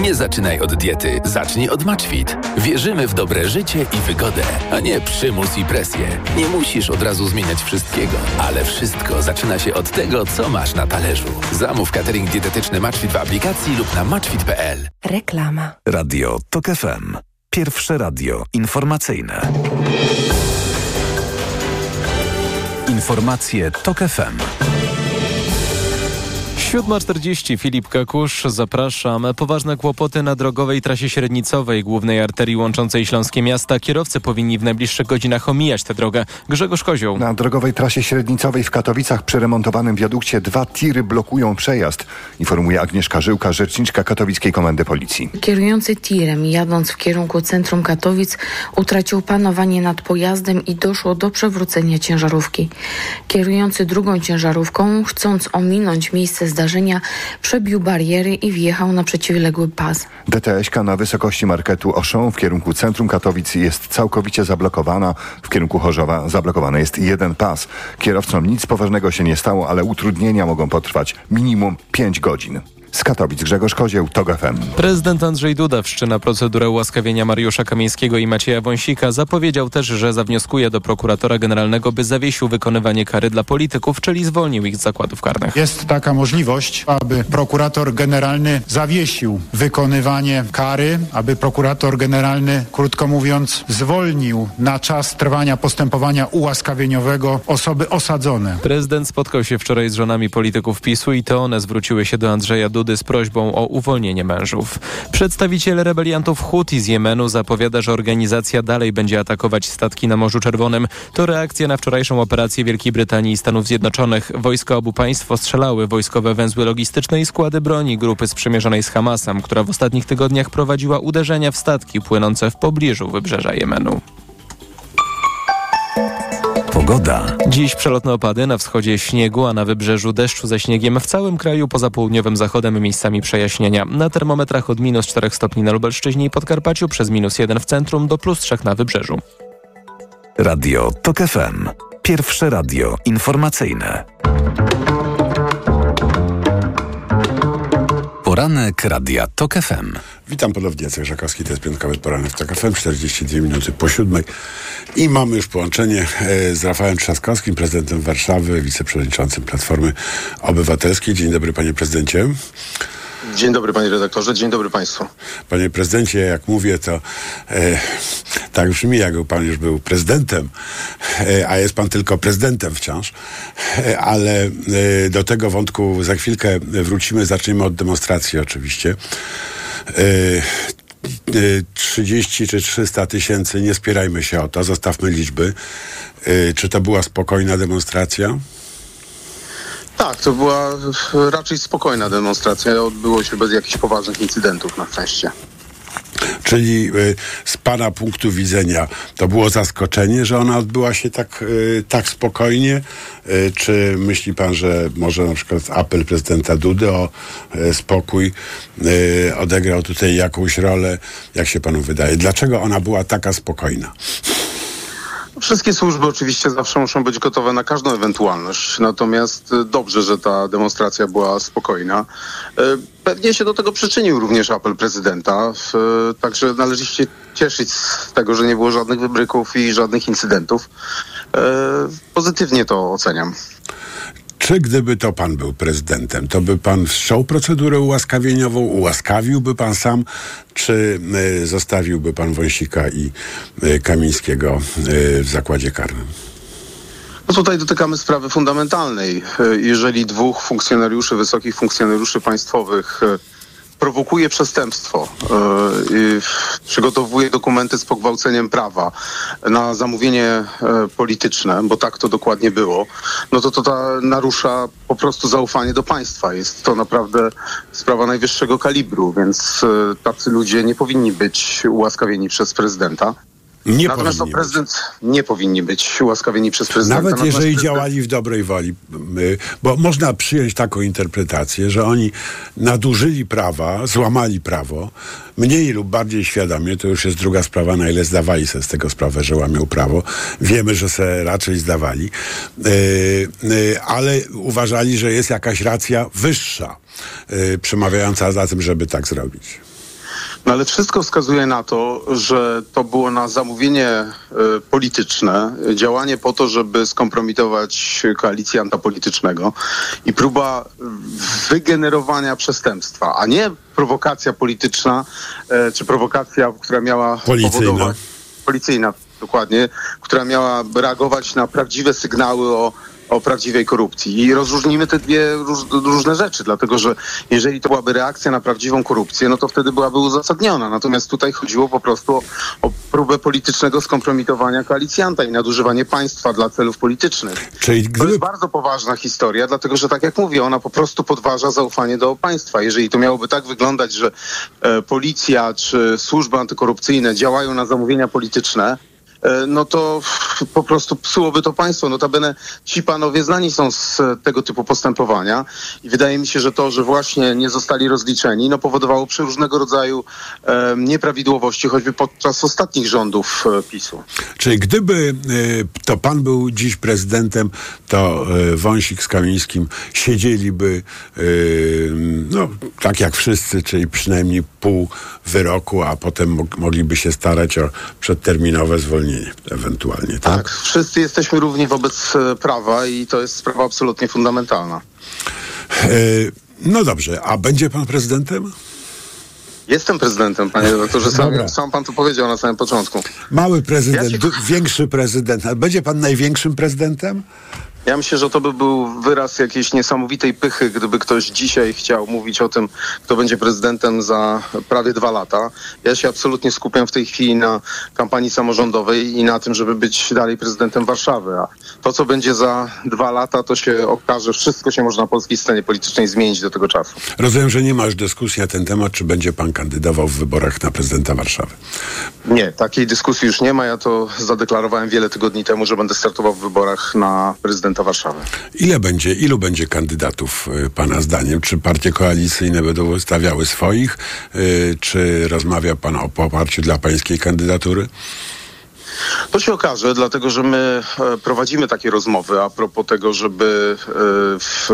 Nie zaczynaj od diety, zacznij od MatchFit. Wierzymy w dobre życie i wygodę, a nie przymus i presję. Nie musisz od razu zmieniać wszystkiego, ale wszystko zaczyna się od tego, co masz na talerzu. Zamów catering dietetyczny MatchFit w aplikacji lub na matchfit.pl. Reklama. Radio TOK FM. Pierwsze radio informacyjne. Informacje TOK FM. 7.40 Filip Kakusz, zapraszam. Poważne kłopoty na drogowej trasie średnicowej, głównej arterii łączącej śląskie miasta. Kierowcy powinni w najbliższych godzinach omijać tę drogę. Grzegorz Kozioł. Na drogowej trasie średnicowej w Katowicach przy remontowanym wiadukcie dwa tiry blokują przejazd, informuje Agnieszka Żyłka, rzeczniczka Katowickiej Komendy Policji. Kierujący tirem, jadąc w kierunku centrum Katowic, utracił panowanie nad pojazdem i doszło do przewrócenia ciężarówki. Kierujący drugą ciężarówką, chcąc ominąć miejsce zdarzenia, przebił bariery i wjechał na przeciwległy pas. DTS-ka na wysokości marketu Oszą w kierunku centrum Katowic jest całkowicie zablokowana. W kierunku Chorzowa zablokowany jest jeden pas. Kierowcom nic poważnego się nie stało, ale utrudnienia mogą potrwać minimum 5 godzin. Z Katowic Grzegorz Kozieł, TOG FM. Prezydent Andrzej Duda wszczyna procedurę ułaskawienia Mariusza Kamińskiego i Macieja Wąsika. Zapowiedział też, że zawnioskuje do prokuratora generalnego, by zawiesił wykonywanie kary dla polityków, czyli zwolnił ich z zakładów karnych. Jest taka możliwość, aby prokurator generalny zawiesił wykonywanie kary, aby prokurator generalny, krótko mówiąc, zwolnił na czas trwania postępowania ułaskawieniowego osoby osadzone. Prezydent spotkał się wczoraj z żonami polityków PiSu i to one zwróciły się do Andrzeja Dudy Dudy z prośbą o uwolnienie mężów. Przedstawiciel rebeliantów Houthi z Jemenu zapowiada, że organizacja dalej będzie atakować statki na Morzu Czerwonym. To reakcja na wczorajszą operację Wielkiej Brytanii i Stanów Zjednoczonych. Wojska obu państw ostrzelały wojskowe węzły logistyczne i składy broni grupy sprzymierzonej z Hamasem, która w ostatnich tygodniach prowadziła uderzenia w statki płynące w pobliżu wybrzeża Jemenu. Pogoda. Dziś przelotne opady, na wschodzie śniegu, a na wybrzeżu deszczu ze śniegiem. W całym kraju poza południowym zachodem miejscami przejaśnienia. Na termometrach od minus 4 stopni na Lubelszczyźnie i Podkarpaciu przez minus 1 w centrum do plus 3 na wybrzeżu. Radio TOK FM. Pierwsze radio informacyjne. Poranek Radia TOK FM. Witam ponownie, Jacek Żakowski, to jest piątkowy poranek w TOK FM, 42 minuty po siódmej. I mamy już połączenie e, z Rafałem Trzaskowskim, prezydentem Warszawy, wiceprzewodniczącym Platformy Obywatelskiej. Dzień dobry, panie prezydencie. Dzień dobry panie redaktorze, dzień dobry państwu. Panie prezydencie, jak mówię, to e, tak brzmi, jakby pan już był prezydentem, e, a jest pan tylko prezydentem wciąż. E, ale e, do tego wątku za chwilkę wrócimy. Zaczniemy od demonstracji oczywiście. E, 30 czy 300 tysięcy, nie spierajmy się o to, zostawmy liczby. E, czy to była spokojna demonstracja? Tak, to była raczej spokojna demonstracja. Odbyło się bez jakichś poważnych incydentów na szczęście. Czyli y, z Pana punktu widzenia to było zaskoczenie, że ona odbyła się tak, y, tak spokojnie? Czy myśli Pan, że może na przykład apel prezydenta Dudy o spokój odegrał tutaj jakąś rolę? Jak się Panu wydaje? Dlaczego ona była taka spokojna? Wszystkie służby oczywiście zawsze muszą być gotowe na każdą ewentualność, natomiast dobrze, że ta demonstracja była spokojna. Pewnie się do tego przyczynił również apel prezydenta, także należy się cieszyć z tego, że nie było żadnych wybryków i żadnych incydentów. Pozytywnie to oceniam. Czy gdyby to pan był prezydentem, to by pan wszczął procedurę ułaskawieniową, ułaskawiłby pan sam, czy y, zostawiłby pan Wąsika i y, Kamińskiego y, w zakładzie karnym? No tutaj dotykamy sprawy fundamentalnej. Jeżeli dwóch funkcjonariuszy, wysokich funkcjonariuszy państwowych prowokuje przestępstwo, yy, przygotowuje dokumenty z pogwałceniem prawa na zamówienie yy, polityczne, bo tak to dokładnie było, no to to ta narusza po prostu zaufanie do państwa. Jest to naprawdę sprawa najwyższego kalibru, więc yy, tacy ludzie nie powinni być ułaskawieni przez prezydenta. Nie Natomiast to prezydent być. nie powinni być ułaskawieni przez prezydenta. Nawet jeżeli prezydent... działali w dobrej woli, bo można przyjąć taką interpretację, że oni nadużyli prawa, złamali prawo, mniej lub bardziej świadomie, to już jest druga sprawa, na ile zdawali sobie z tego sprawę, że łamią prawo. Wiemy, że se raczej zdawali, yy, yy, ale uważali, że jest jakaś racja wyższa, yy, przemawiająca za tym, żeby tak zrobić. No ale wszystko wskazuje na to, że to było na zamówienie y, polityczne, działanie po to, żeby skompromitować koalicjanta politycznego i próba wygenerowania przestępstwa, a nie prowokacja polityczna, y, czy prowokacja, która miała Policyjna. powodować... Policyjna, dokładnie, która miała reagować na prawdziwe sygnały o o prawdziwej korupcji. I rozróżnimy te dwie róż, różne rzeczy, dlatego że jeżeli to byłaby reakcja na prawdziwą korupcję, no to wtedy byłaby uzasadniona. Natomiast tutaj chodziło po prostu o, o próbę politycznego skompromitowania koalicjanta i nadużywanie państwa dla celów politycznych. Czyli gdyby... To jest bardzo poważna historia, dlatego że tak jak mówię, ona po prostu podważa zaufanie do państwa. Jeżeli to miałoby tak wyglądać, że e, policja czy służby antykorupcyjne działają na zamówienia polityczne, no to po prostu psułoby to państwo. Notabene ci panowie znani są z tego typu postępowania i wydaje mi się, że to, że właśnie nie zostali rozliczeni, no powodowało przeróżnego rodzaju e, nieprawidłowości, choćby podczas ostatnich rządów e, PiSu. Czyli gdyby e, to pan był dziś prezydentem, to e, Wąsik z Kamińskim siedzieliby e, no, tak jak wszyscy, czyli przynajmniej pół wyroku, a potem mogliby się starać o przedterminowe zwolnienie ewentualnie, tak? Tak, wszyscy jesteśmy równi wobec e, prawa i to jest sprawa absolutnie fundamentalna. E, no dobrze, a będzie pan prezydentem? Jestem prezydentem, panie [laughs] doktorze. Sam, sam pan to powiedział na samym początku. Mały prezydent, ja się... większy prezydent. Będzie pan największym prezydentem? Ja myślę, że to by był wyraz jakiejś niesamowitej pychy, gdyby ktoś dzisiaj chciał mówić o tym, kto będzie prezydentem za prawie dwa lata. Ja się absolutnie skupiam w tej chwili na kampanii samorządowej i na tym, żeby być dalej prezydentem Warszawy. A to, co będzie za dwa lata, to się okaże, wszystko się może na polskiej scenie politycznej zmienić do tego czasu. Rozumiem, że nie masz dyskusji na ten temat, czy będzie pan kandydował w wyborach na prezydenta Warszawy. Nie, takiej dyskusji już nie ma. Ja to zadeklarowałem wiele tygodni temu, że będę startował w wyborach na prezydenta Warszawy. Ile będzie, ilu będzie kandydatów y, pana zdaniem? Czy partie koalicyjne będą wystawiały swoich? Y, czy rozmawia pan o poparciu dla pańskiej kandydatury? To się okaże, dlatego że my e, prowadzimy takie rozmowy a propos tego, żeby e, w,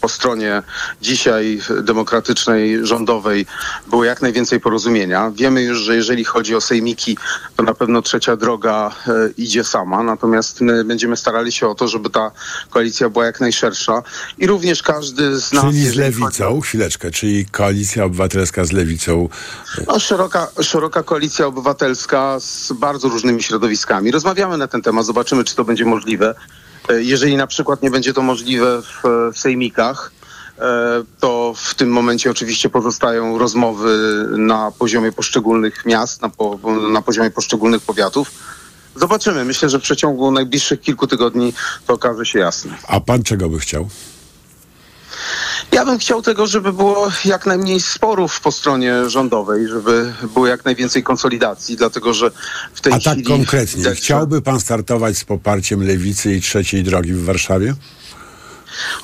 po stronie dzisiaj demokratycznej, rządowej było jak najwięcej porozumienia. Wiemy już, że jeżeli chodzi o sejmiki, to na pewno trzecia droga e, idzie sama, natomiast my będziemy starali się o to, żeby ta koalicja była jak najszersza i również każdy z nas... Czyli z lewicą, chodzi- chwileczkę, czyli koalicja obywatelska z lewicą. No, szeroka, szeroka koalicja obywatelska z bardzo różnymi środowiskami. Rozmawiamy na ten temat, zobaczymy, czy to będzie możliwe. E, Jeżeli na przykład nie będzie to możliwe w, w sejmikach, e, to w tym momencie oczywiście pozostają rozmowy na poziomie poszczególnych miast, na, po, na poziomie poszczególnych powiatów. Zobaczymy. Myślę, że w przeciągu najbliższych kilku tygodni to okaże się jasne. A pan czego by chciał? Ja bym chciał tego, żeby było jak najmniej sporów po stronie rządowej, żeby było jak najwięcej konsolidacji, dlatego że w tej A tak chwili... konkretnie, widać, że- chciałby pan startować z poparciem lewicy i trzeciej drogi w Warszawie?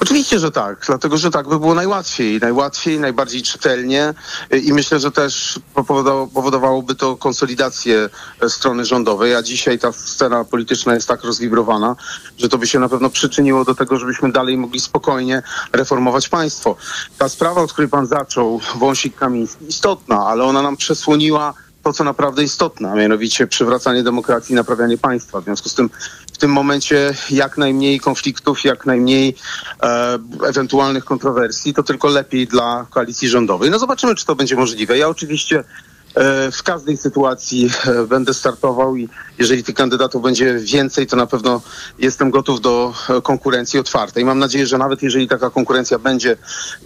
Oczywiście, że tak, dlatego że tak by było najłatwiej, najłatwiej, najbardziej czytelnie y, i myślę, że też powodowało- powodowałoby to konsolidację e, strony rządowej, a dzisiaj ta scena polityczna jest tak rozwibrowana, że to by się na pewno przyczyniło do tego, żebyśmy dalej mogli spokojnie reformować państwo. Ta sprawa, od której pan zaczął, wąsik kamiński, istotna, ale ona nam przesłoniła to, co naprawdę istotne, a mianowicie przywracanie demokracji i naprawianie państwa. W związku z tym w tym momencie jak najmniej konfliktów, jak najmniej e, ewentualnych kontrowersji, to tylko lepiej dla koalicji rządowej. No zobaczymy, czy to będzie możliwe. Ja oczywiście e, w każdej sytuacji e, będę startował i jeżeli tych kandydatów będzie więcej, to na pewno jestem gotów do e, konkurencji otwartej. Mam nadzieję, że nawet jeżeli taka konkurencja będzie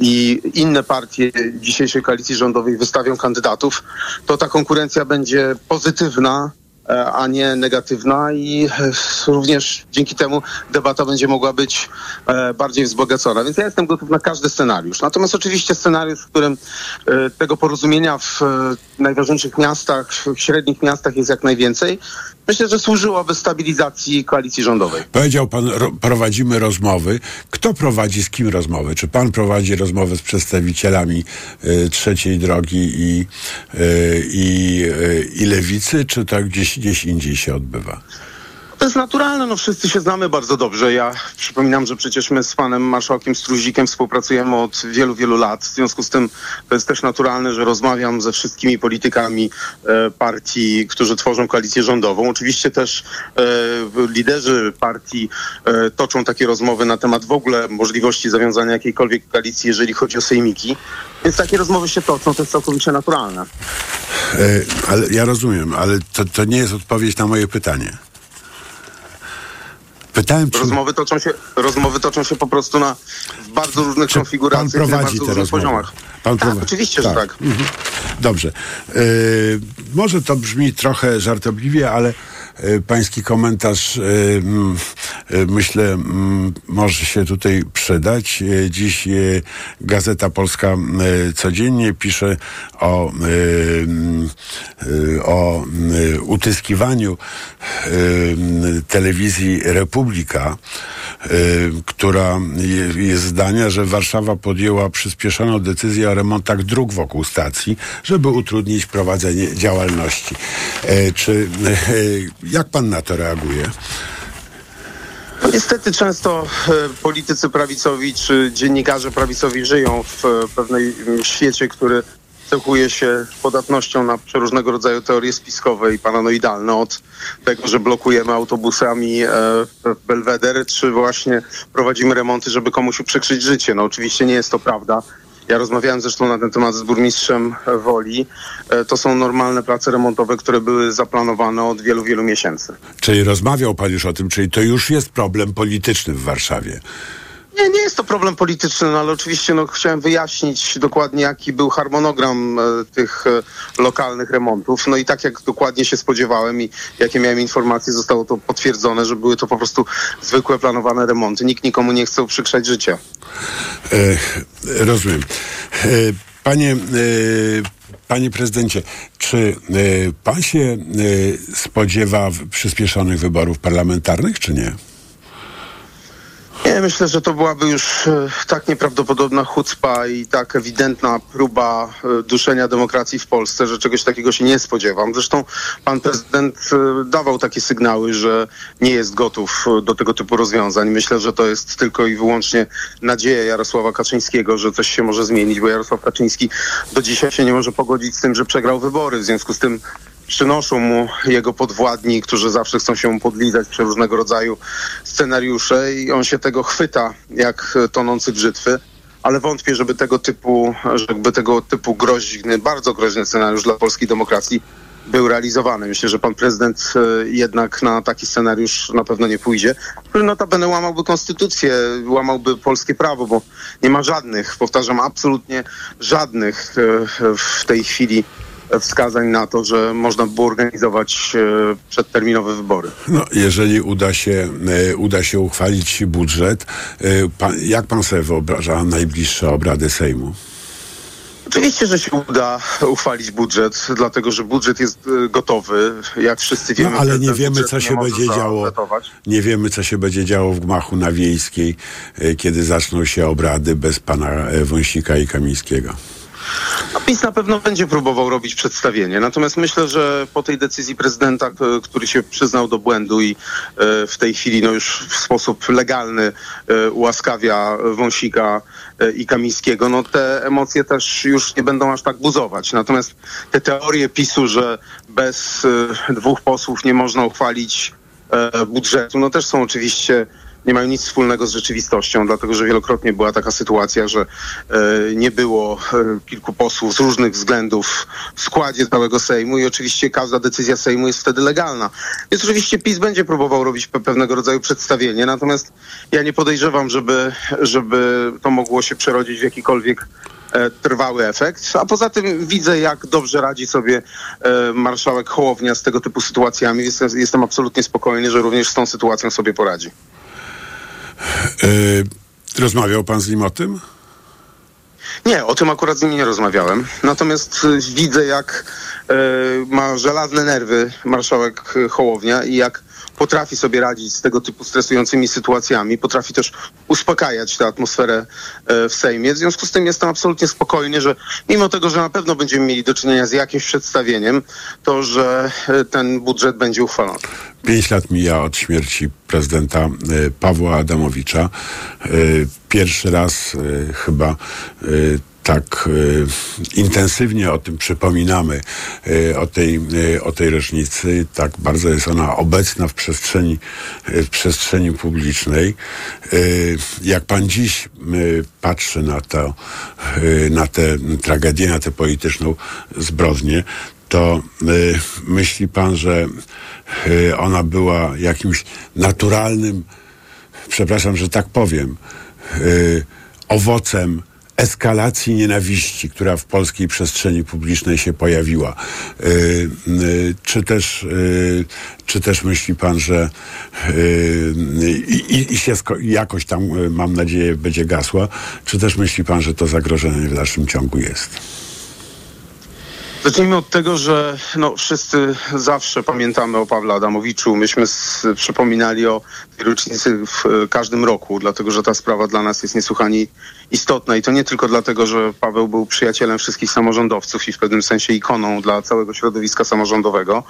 i inne partie dzisiejszej koalicji rządowej wystawią kandydatów, to ta konkurencja będzie pozytywna, a nie negatywna i e, również dzięki temu debata będzie mogła być e, bardziej wzbogacona. Więc ja jestem gotów na każdy scenariusz. Natomiast oczywiście scenariusz, w którym e, tego porozumienia w e, najważniejszych miastach, w średnich miastach jest jak najwięcej, myślę, że służyłoby stabilizacji koalicji rządowej. Powiedział pan, ro, prowadzimy rozmowy. Kto prowadzi z kim rozmowy? Czy pan prowadzi rozmowy z przedstawicielami y, trzeciej drogi i, y, y, i lewicy, czy to gdzieś, gdzieś indziej się odbywa? To jest naturalne, no wszyscy się znamy bardzo dobrze. Ja przypominam, że przecież my z panem marszałkiem Struzikiem współpracujemy od wielu, wielu lat. W związku z tym to jest też naturalne, że rozmawiam ze wszystkimi politykami e, partii, którzy tworzą koalicję rządową. Oczywiście też e, liderzy partii e, toczą takie rozmowy na temat w ogóle możliwości zawiązania jakiejkolwiek koalicji, jeżeli chodzi o sejmiki. Więc takie rozmowy się toczą, to jest całkowicie naturalne. E, ale ja rozumiem, ale to, to nie jest odpowiedź na moje pytanie. Pytałem, czy Rozmowy toczą się, rozmowy toczą się po prostu na w bardzo różnych pan konfiguracjach, na prowadzi bardzo te różnych rozmowy. poziomach. Pan tak, prowadzi. oczywiście, że tak. Mhm. Dobrze. E, może to brzmi trochę żartobliwie, ale pański komentarz e, e, myślę może się tutaj przydać. E, dziś e, Gazeta Polska e, codziennie pisze o, e, e, o e, utyskiwaniu e, telewizji Republika, e, która je, jest zdania, że Warszawa podjęła przyspieszoną decyzję o remontach dróg wokół stacji, żeby utrudnić prowadzenie działalności. E, czy e, jak pan na to reaguje? Niestety często e, politycy prawicowi czy dziennikarze prawicowi żyją w e, pewnej świecie, który cechuje się podatnością na przeróżnego rodzaju teorie spiskowe i paranoidalne od tego, że blokujemy autobusami e, Belweder, czy właśnie prowadzimy remonty, żeby komuś uprzykrzyć życie. No oczywiście nie jest to prawda. Ja rozmawiałem zresztą na ten temat z burmistrzem Woli. E, To są normalne prace remontowe, które były zaplanowane od wielu, wielu miesięcy. Czyli rozmawiał pan już o tym, czyli to już jest problem polityczny w Warszawie. Nie, nie jest to problem polityczny, no ale oczywiście no, chciałem wyjaśnić dokładnie, jaki był harmonogram e, tych e, lokalnych remontów. No i tak jak dokładnie się spodziewałem i jakie miałem informacje, zostało to potwierdzone, że były to po prostu zwykłe planowane remonty. Nikt nikomu nie chce uprzykrzać życia. E, rozumiem. E, panie, e, panie prezydencie, czy e, pan się spodziewa przyspieszonych wyborów parlamentarnych, czy nie? Nie, myślę, że to byłaby już e, tak nieprawdopodobna chucpa i tak ewidentna próba e, duszenia demokracji w Polsce, że czegoś takiego się nie spodziewam. Zresztą pan prezydent e, dawał takie sygnały, że nie jest gotów do tego typu rozwiązań. Myślę, że to jest tylko i wyłącznie nadzieja Jarosława Kaczyńskiego, że coś się może zmienić, bo Jarosław Kaczyński do dzisiaj się nie może pogodzić z tym, że przegrał wybory. W związku z tym przynoszą mu jego podwładni, którzy zawsze chcą się mu podlizać przy różnego rodzaju scenariusze i on się tego chwyta jak tonący brzytwy. Ale wątpię, żeby tego typu, żeby tego typu groźny, bardzo groźny scenariusz dla polskiej demokracji był realizowany. Myślę, że pan prezydent e, jednak na taki scenariusz na pewno nie pójdzie, który notabene łamałby konstytucję, łamałby polskie prawo, bo nie ma żadnych, powtarzam, absolutnie żadnych e, w tej chwili wskazań na to, że można było organizować e, przedterminowe wybory. No, jeżeli uda się, e, uda się uchwalić budżet, e, jak pan sobie wyobraża najbliższe obrady Sejmu? Oczywiście, że się uda uchwalić budżet, dlatego że budżet jest gotowy, jak wszyscy wiemy. No, ale nie wiemy, co się będzie działo. Nie wiemy, co się będzie działo w gmachu na Wiejskiej, kiedy zaczną się obrady bez pana Wąsika i Kamińskiego. A PiS na pewno będzie próbował robić przedstawienie. Natomiast myślę, że po tej decyzji prezydenta, k- który się przyznał do błędu i e, w tej chwili no już w sposób legalny e, ułaskawia Wąsika e, i Kamińskiego, no te emocje też już nie będą aż tak buzować. Natomiast te teorie PiSu, że bez e, dwóch posłów nie można uchwalić e, budżetu, no też są oczywiście nie mają nic wspólnego z rzeczywistością, dlatego że wielokrotnie była taka sytuacja, że e, nie było e, kilku posłów z różnych względów w składzie całego Sejmu i oczywiście każda decyzja Sejmu jest wtedy legalna. Więc oczywiście PiS będzie próbował robić pe- pewnego rodzaju przedstawienie, natomiast ja nie podejrzewam, żeby, żeby to mogło się przerodzić w jakikolwiek e, trwały efekt. A poza tym widzę, jak dobrze radzi sobie marszałek Hołownia z tego typu sytuacjami. Jestem, jestem absolutnie spokojny, że również z tą sytuacją sobie poradzi. E, rozmawiał pan z nim o tym? Nie, o tym akurat z nimi nie rozmawiałem. Natomiast y, widzę, jak y, ma żelazne nerwy marszałek Hołownia i jak potrafi sobie radzić z tego typu stresującymi sytuacjami, potrafi też uspokajać tę atmosferę y, w Sejmie. W związku z tym jestem absolutnie spokojny, że mimo tego, że na pewno będziemy mieli do czynienia z jakimś przedstawieniem, to że y, ten budżet będzie uchwalony. Pięć lat mija od śmierci prezydenta e, Pawła Adamowicza. E, Pierwszy raz e, chyba e, tak e, intensywnie o tym przypominamy, e, o tej, e, o tej rocznicy. Tak bardzo jest ona obecna w przestrzeni, w przestrzeni publicznej. Jak pan dziś patrzy na, to, na tę tragedię, na tę polityczną zbrodnię, to y, myśli pan, że y, ona była jakimś naturalnym, przepraszam, że tak powiem, y, owocem eskalacji nienawiści, która w polskiej przestrzeni publicznej się pojawiła. Y, y, czy, też, y, czy też myśli pan, że i, i, się jakoś tam, mam nadzieję, będzie gasła, czy też myśli pan, że to zagrożenie w dalszym ciągu jest? Zacznijmy od tego, że no, wszyscy zawsze pamiętamy o Pawle Adamowiczu. Myśmy s- przypominali o tej rocznicy w e, każdym roku, dlatego że ta sprawa dla nas jest niesłychanie istotna. I to nie tylko dlatego, że Paweł był przyjacielem wszystkich samorządowców i w pewnym sensie ikoną dla całego środowiska samorządowego.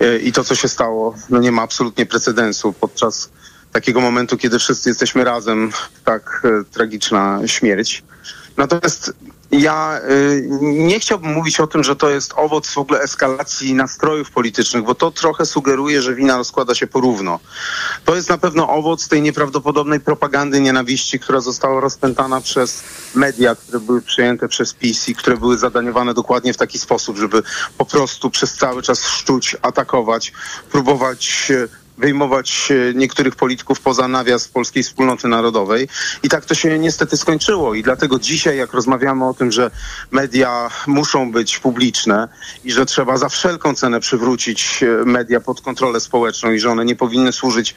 E, I to, co się stało, no, nie ma absolutnie precedensu podczas takiego momentu, kiedy wszyscy jesteśmy razem, tak e, tragiczna śmierć. Natomiast ja y, nie chciałbym mówić o tym, że to jest owoc w ogóle eskalacji nastrojów politycznych, bo to trochę sugeruje, że wina rozkłada się porówno. To jest na pewno owoc tej nieprawdopodobnej propagandy nienawiści, która została rozpętana przez media, które były przyjęte przez PiS i które były zadaniowane dokładnie w taki sposób, żeby po prostu przez cały czas szczuć, atakować, próbować e, wyjmować e, niektórych polityków poza nawias polskiej wspólnoty narodowej. I tak to się niestety skończyło. I dlatego dzisiaj, jak rozmawiamy o tym, że media muszą być publiczne i że trzeba za wszelką cenę przywrócić e, media pod kontrolę społeczną i że one nie powinny służyć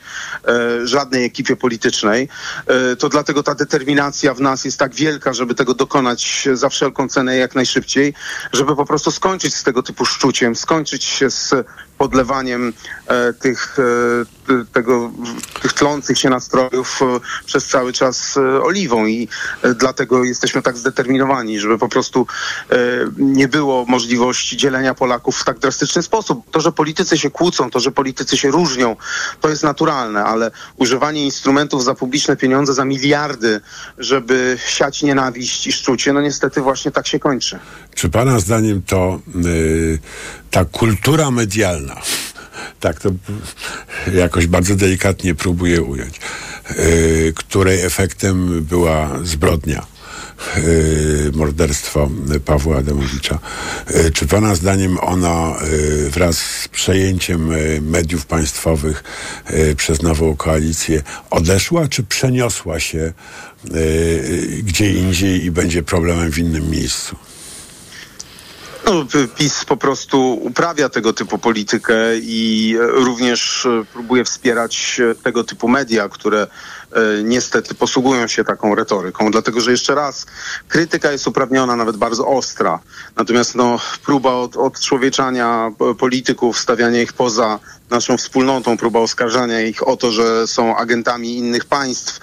e, żadnej ekipie politycznej, e, to dlatego ta determinacja w nas jest tak wielka, żeby tego dokonać za wszelką cenę jak najszybciej, żeby po prostu skończyć z tego typu szczuciem, skończyć się z podlewaniem e, tych, e, tego, tych tlących się nastrojów e, przez cały czas oliwą i dlatego jesteśmy tak zdeterminowani, żeby po prostu nie było możliwości dzielenia Polaków w tak drastyczny sposób. To, że politycy się kłócą, to, że politycy się różnią, to jest naturalne, ale używanie instrumentów za publiczne pieniądze, za miliardy, żeby siać nienawiść i szczucie, no niestety właśnie tak się kończy. Czy pana zdaniem to y, ta kultura medialna, tak to jakoś bardzo delikatnie próbuję ująć, y, której efektem była zbrodnia, y, morderstwo Pawła Adamowicza. Y, Czy pana zdaniem ona wraz z przejęciem mediów państwowych przez nową koalicję odeszła, czy przeniosła się gdzie indziej i będzie problemem w innym miejscu? No, PiS po prostu uprawia tego typu politykę i e, również e, próbuje wspierać e, tego typu media, które niestety posługują się taką retoryką. Dlatego, że jeszcze raz, krytyka jest uprawniona, nawet bardzo ostra. Natomiast no, próba od, odczłowieczania polityków, stawiania ich poza naszą wspólnotą, próba oskarżania ich o to, że są agentami innych państw,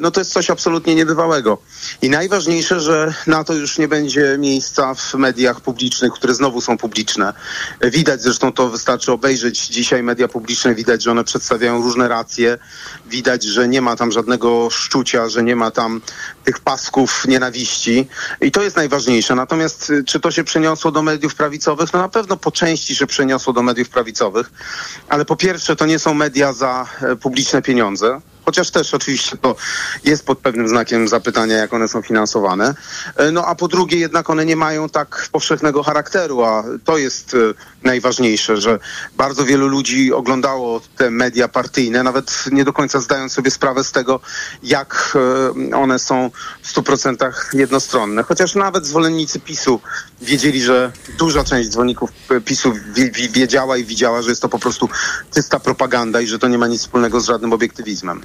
no to jest coś absolutnie niebywałego. I najważniejsze, że na to już nie będzie miejsca w mediach publicznych, które znowu są publiczne. E, Widać zresztą to wystarczy obejrzeć dzisiaj media publiczne, widać, że one przedstawiają różne racje, widać, że nie ma tam żadnego szczucia, że nie ma tam tych pasków nienawiści i to jest najważniejsze. Natomiast y, czy to się przeniosło do mediów prawicowych? No na pewno po części się przeniosło do mediów prawicowych, ale po pierwsze to nie są media za e, publiczne pieniądze. Chociaż też oczywiście to jest pod pewnym znakiem zapytania, jak one są finansowane. E, No a po drugie jednak one nie mają tak powszechnego charakteru, a to jest e, najważniejsze, że bardzo wielu ludzi oglądało te media partyjne, nawet nie do końca zdając sobie sprawę z tego, jak e, one są w 100% jednostronne. Chociaż nawet zwolennicy PiSu wiedzieli, że duża część zwolenników PiSu wie, wie, wiedziała i widziała, że jest to po prostu czysta propaganda i że to nie ma nic wspólnego z żadnym obiektywizmem.